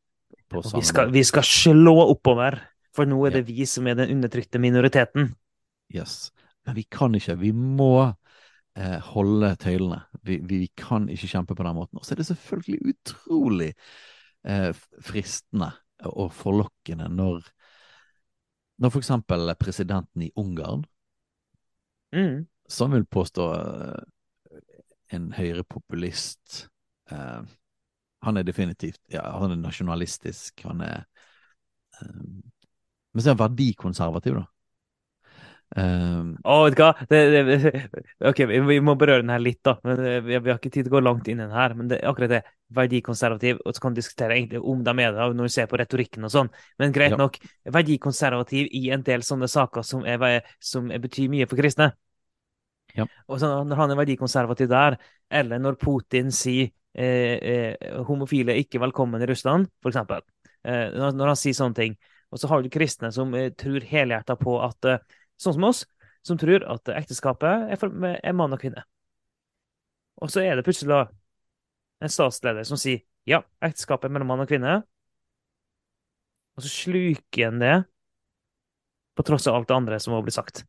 Vi skal, vi, skal, slå oppover, for nå er det vi som er den undertrykte minoriteten. Yes. Men vi kan ikke. Vi må eh, holde tøylene. Vi, vi, kan ikke kjempe på den måten. Og så er det selvfølgelig utrolig eh, fristende og forlokkende når når eksempel presidenten i Ungarn, mm. som vil påstå eh, en høyrepopulist. Eh, han er definitivt ja, han er nasjonalistisk. Han er eh, Men så er han verdikonservativ, da. Um, oh, vet du hva? Det, det, ok, vi, må berøre den her litt, da. Men vi, vi, har ikke tid til å gå langt inn i den her. Men det, akkurat det, verdikonservativ, og så kan vi diskutere egentlig om de er det når vi ser på retorikken og sånn. Men greit ja. nok, verdikonservativ i en del sånne saker som, er, som betyr mye for kristne. Ja. Og så Når han er verdikonservativ der, eller når Putin sier eh, eh, homofile ikke velkommen i Russland, eksempel. Eh, når, når, han sier sånne ting. Og så har du kristne som eh, tror helhjerta på at eh, Sånn som oss, som tror at ekteskapet er, for, er mann og kvinne. Og så er det plutselig en statsleder som sier ja, ekteskapet er mellom mann og kvinne. Og så sluker han det, på tross av alt det andre som har blitt sagt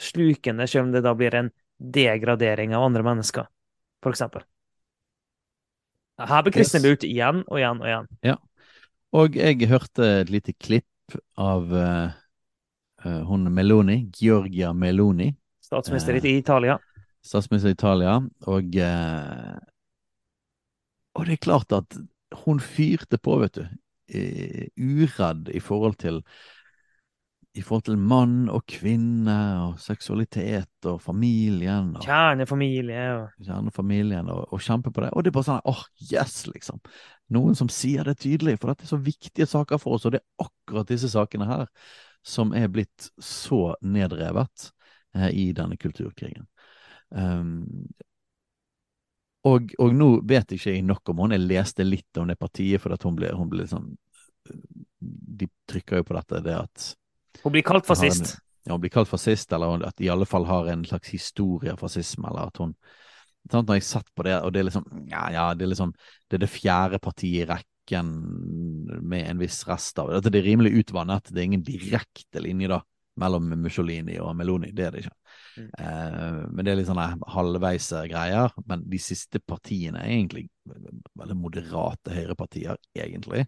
slukende, selv om det da blir en degradering av andre mennesker, for eksempel. Her blir kristne lurt igjen og igjen og igjen. Ja. Og jeg hørte et lite klipp av uh, uh, hun Meloni, Georgia Meloni. Statsminister uh, i Italia. Statsminister i Italia. Og, og det er klart at hun fyrte på, vet du. uredd i forhold til i forhold til mann og kvinne og seksualitet og familien. Og, kjernefamilie. Og... Kjernefamilien, og, og, kjempe på det. Og det er bare sånn åh, oh, yes, liksom. Noen som sier det tydelig, for dette er så viktige saker for oss, og det er akkurat disse sakene her som er blitt så nedrevet eh, i denne kulturkrigen. Um, og, og, nå vet jeg ikke jeg nok om hun. Jeg leste litt om det partiet, for hun ble, hun ble liksom De trykker jo på dette, det at hun blir kalt fascist. ja, hun blir kalt fascist, eller at i alle fall har en slags historie av fascisme, eller at hun sant, Når jeg satt på det, og det er liksom Ja, ja, det er liksom Det er det fjerde partiet i rekken med en viss rest av det. Det er rimelig utvannet. Det er ingen direkte linje da mellom Mussolini og Meloni. Det er det ikke. Mm. Eh, men det er litt sånne halvveis greier. Men de siste partiene er egentlig veldig moderate høyrepartier, egentlig.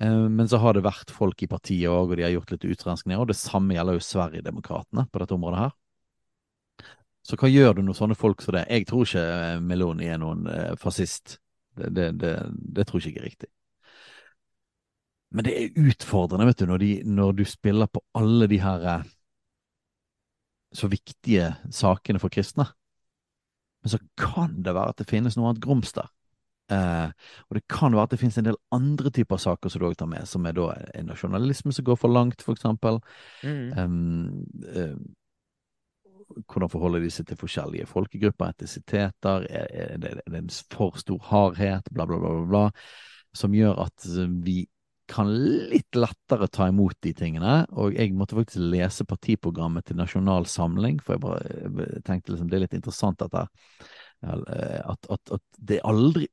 Eh, men så har det vært folk i partiet òg, og de har gjort litt utrenskninger. Og det samme gjelder jo Sverigedemokraterna på dette området her. Så hva gjør du når sånne folk som det? Jeg tror ikke eh, Meloni er noen eh, fascist. Det, det, det, det tror ikke jeg er riktig. Men det er utfordrende, vet du, når, de, når du spiller på alle de her så viktige sakene for kristne. Men så kan det være at det finnes noe annet grums der. Eh, og det kan være at det finnes en del andre typer saker som du òg tar med, som er da en nasjonalisme som går for langt, for eksempel. Mm. Um, uh, hvordan forholder de seg til forskjellige folkegrupper, etnisiteter, er, er, det, er det en for stor hardhet, bla, bla, bla, bla, som gjør at vi kan litt lettere ta imot de tingene. Og jeg måtte faktisk lese partiprogrammet til Nasjonal Samling, for jeg bare tenkte liksom det er litt interessant dette. At, at, at det aldri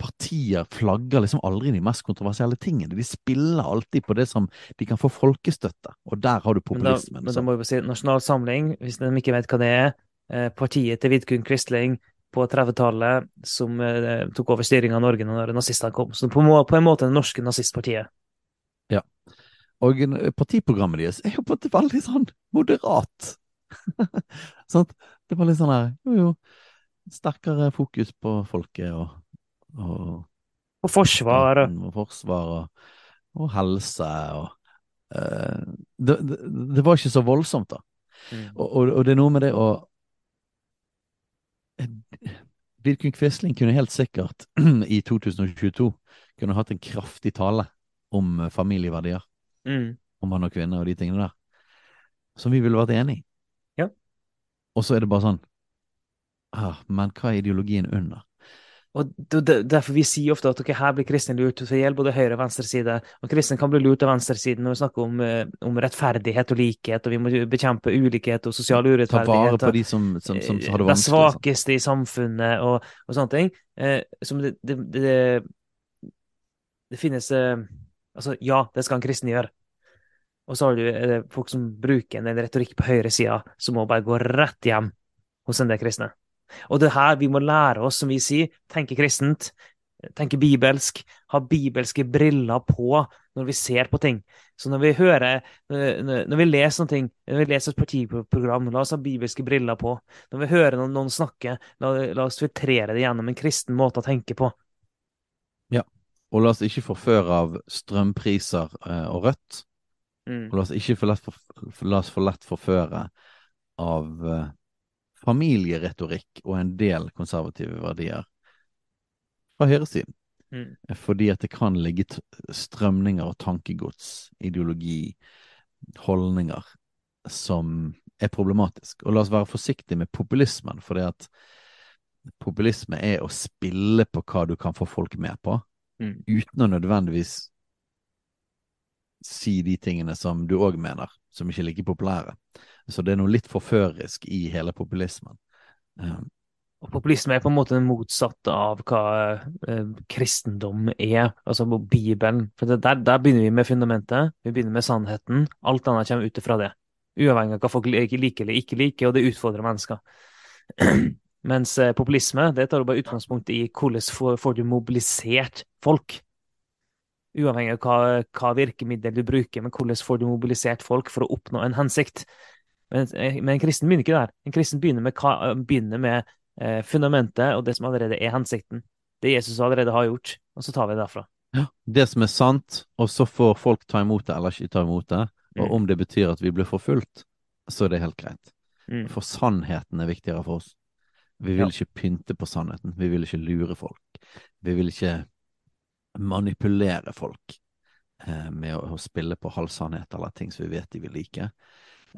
Partier flagger liksom aldri de mest kontroversielle tingene. De spiller alltid på det som de kan få folkestøtte, og der har du populismen. Men da, men da må vi si Nasjonal Samling, hvis de ikke vet hva det er. Eh, partiet til Vidkun Quisling på 30-tallet som eh, tok over styringa av Norge når nazistene kom. Så på, på, en måte det norske nazistpartiet. Ja. Og partiprogrammet deres er jo på en veldig sånn moderat. sånn, det var litt sånn her Jo, jo. Sterkere fokus på folket og Og, og forsvar. Og forsvar og, og helse og uh, det, det, det, var ikke så voldsomt, da. Mm. Og, og, og det er noe med det å Vidkun Quisling kunne helt sikkert i 2022 kunne hatt en kraftig tale om eh, familieverdier. Mm. Om mann og kvinne og de tingene der. Som vi ville vært enig i. Ja. Og så er det bare sånn ah, Men hva er ideologien under? Og Derfor vi sier ofte at okay, her blir kristne lurt. Det gjelder både høyre og venstre side. Og kristne kan bli lurt av venstresiden når vi snakker om, eh, om, rettferdighet og likhet, og vi må bekjempe ulikhet og sosial urettferdighet. Ta vare på de som, som, som har det vanskelig. De svakeste i samfunnet og, og sånne ting. Eh, som det, det, det, det finnes eh, Altså, ja, det skal en kristen gjøre. Og så har du eh, folk som bruker en retorikk på høyresida, som må bare gå rett hjem hos en del kristne. Og det er her vi må lære oss, som vi sier, tenke kristent, tenke bibelsk, ha bibelske briller på når vi ser på ting. Så når vi hører, når vi leser noe, når vi leser et partiprogram, la oss ha bibelske briller på. Når vi hører noen, noen snakke, la, la, oss filtrere det gjennom en kristen måte å tenke på. Ja, og la oss ikke forføre av strømpriser eh, og rødt. Mm. Og la oss ikke for lett, for, la oss for lett forføre av eh, familieretorikk og en del konservative verdier fra høyresiden. Mm. Fordi at det kan ligge strømninger og tankegods, ideologi, holdninger, som er problematisk. Og la oss være forsiktige med populismen, for det at populisme er å spille på hva du kan få folk med på, mm. uten å nødvendigvis si de tingene som du òg mener, som ikke er like populære. Så det er noe litt forførisk i hele populismen. Um, og populisme er på en måte det motsatte av hva eh, kristendom er, altså Bibelen. For der, der, begynner vi med fundamentet, vi begynner med sannheten. Alt annet kommer ut ifra det. Uavhengig av hva folk liker eller ikke liker, og det utfordrer mennesker. Mens eh, populisme det tar bare utgangspunkt i hvordan får du mobilisert folk. Uavhengig av hva, hva virkemiddel du bruker, men hvordan får du mobilisert folk for å oppnå en hensikt. Men, eh, men en kristen begynner ikke der. En kristen begynner med, begynner med eh, fundamentet og det som allerede er hensikten. Det Jesus allerede har gjort, og så tar vi det derfra. Ja, Det som er sant, og så får folk ta imot det eller ikke ta imot det. Og mm. om det betyr at vi blir forfulgt, så er det helt greit. Mm. For sannheten er viktigere for oss. Vi vil ja. ikke pynte på sannheten. Vi vil ikke lure folk. Vi vil ikke manipulere folk eh, med å, å, spille på halvsannhet eller ting som vi vet de vil like.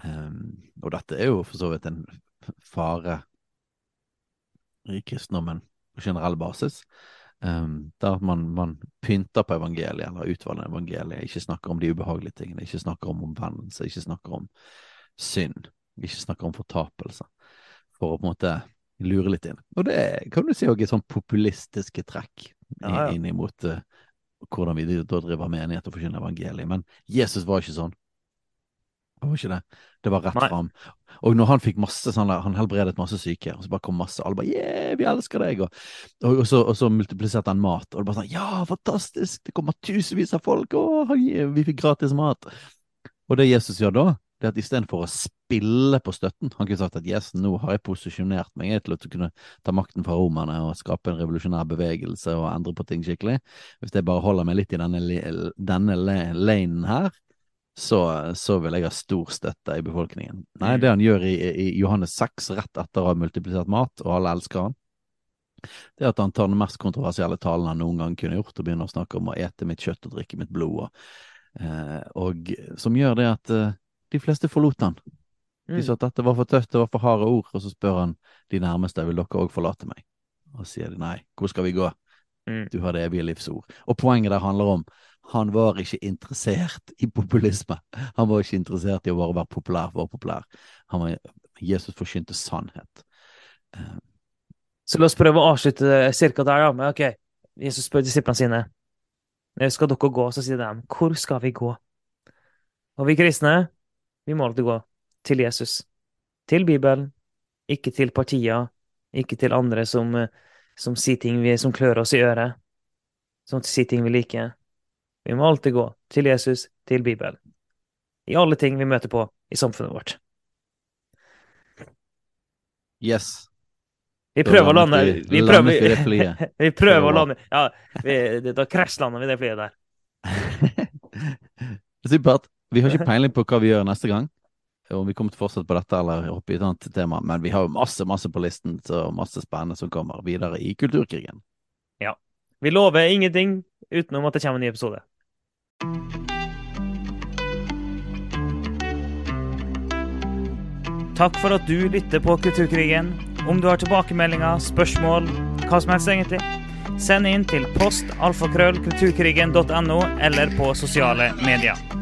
Um, og dette er jo for så vidt en fare i kristendommen på generell basis. Um, der man, man, pynter på evangeliet, eller utvalgte evangeliet, ikke snakker om de ubehagelige tingene, ikke snakker om omvendelse, ikke snakker om synd, ikke snakker om fortapelse, for å på en måte lure litt inn. Og det kan du si òg er sånn populistiske trekk ja, inn imot uh, hvordan vi da driver menighet og forkynner evangeliet. Men Jesus var ikke sånn. Det var ikke det. Det var rett fram. Og når han fikk masse sånn Han helbredet masse syke, og så bare kom masse Alle bare 'Yeah, vi elsker deg', og, og, og, så, og så, multipliserte han mat. Og det bare sånn 'Ja, fantastisk! Det kommer tusenvis av folk! Å, vi fikk gratis mat!' Og det Jesus gjør da, det er at istedenfor å spille på støtten Han kunne sagt at 'yes, nå har jeg posisjonert meg til å kunne ta makten fra romerne og skape en revolusjonær bevegelse og endre på ting skikkelig'. Hvis jeg bare holder meg litt i denne, denne lanen her, så, så, vil jeg ha stor støtte i befolkningen. Nei, mm. det han gjør i, i Johannes 6, rett etter å ha multiplisert mat, og alle elsker han, det er at han tar den mest kontroversielle talen han noen gang kunne gjort, og begynner å snakke om å ete mitt kjøtt og drikke mitt blod, og, eh, og som gjør det at eh, de fleste forlot han. De sa at dette var for tøft, det var for harde ord, og så spør han de nærmeste vil dere òg forlate meg. Og sier de nei, hvor skal vi gå? Mm. Du har det evige livsord. Og poenget der handler om han var ikke interessert i populisme. Han var ikke interessert i å bare være populær for å være populær. Han var, Jesus forkynte sannhet. Så la oss prøve å avslutte cirka der, da. Men ok, Jesus spør disiplene sine. «Eh, Skal dere gå? Så sier de, hvor skal vi gå? Og vi kristne, vi må alltid gå til Jesus. Til Bibelen. Ikke til partier. Ikke til andre som, eh, som sier ting vi, som klør oss i øret. Som sier ting vi liker. Vi må alltid gå til Jesus, til Bibelen. I alle ting vi møter på i samfunnet vårt. Yes. Vi prøver å lande vi- prøver, vi prøver, vi prøver å lande Ja, vi, det- da krasjlander vi det flyet der. Supert. Vi har ikke peiling på hva vi gjør neste gang. Om vi kommer til å fortsette på dette eller hoppe i et annet tema. Men vi har jo masse masse på listen, så masse spennende som kommer videre i Kulturkrigen. Ja. Vi lover ingenting utenom at det kommer en ny episode. Takk for at du lytter på Kulturkrigen. Om du har tilbakemeldinger, spørsmål, hva som helst egentlig, send inn til postalfakrøllkulturkrigen.no eller på sosiale medier.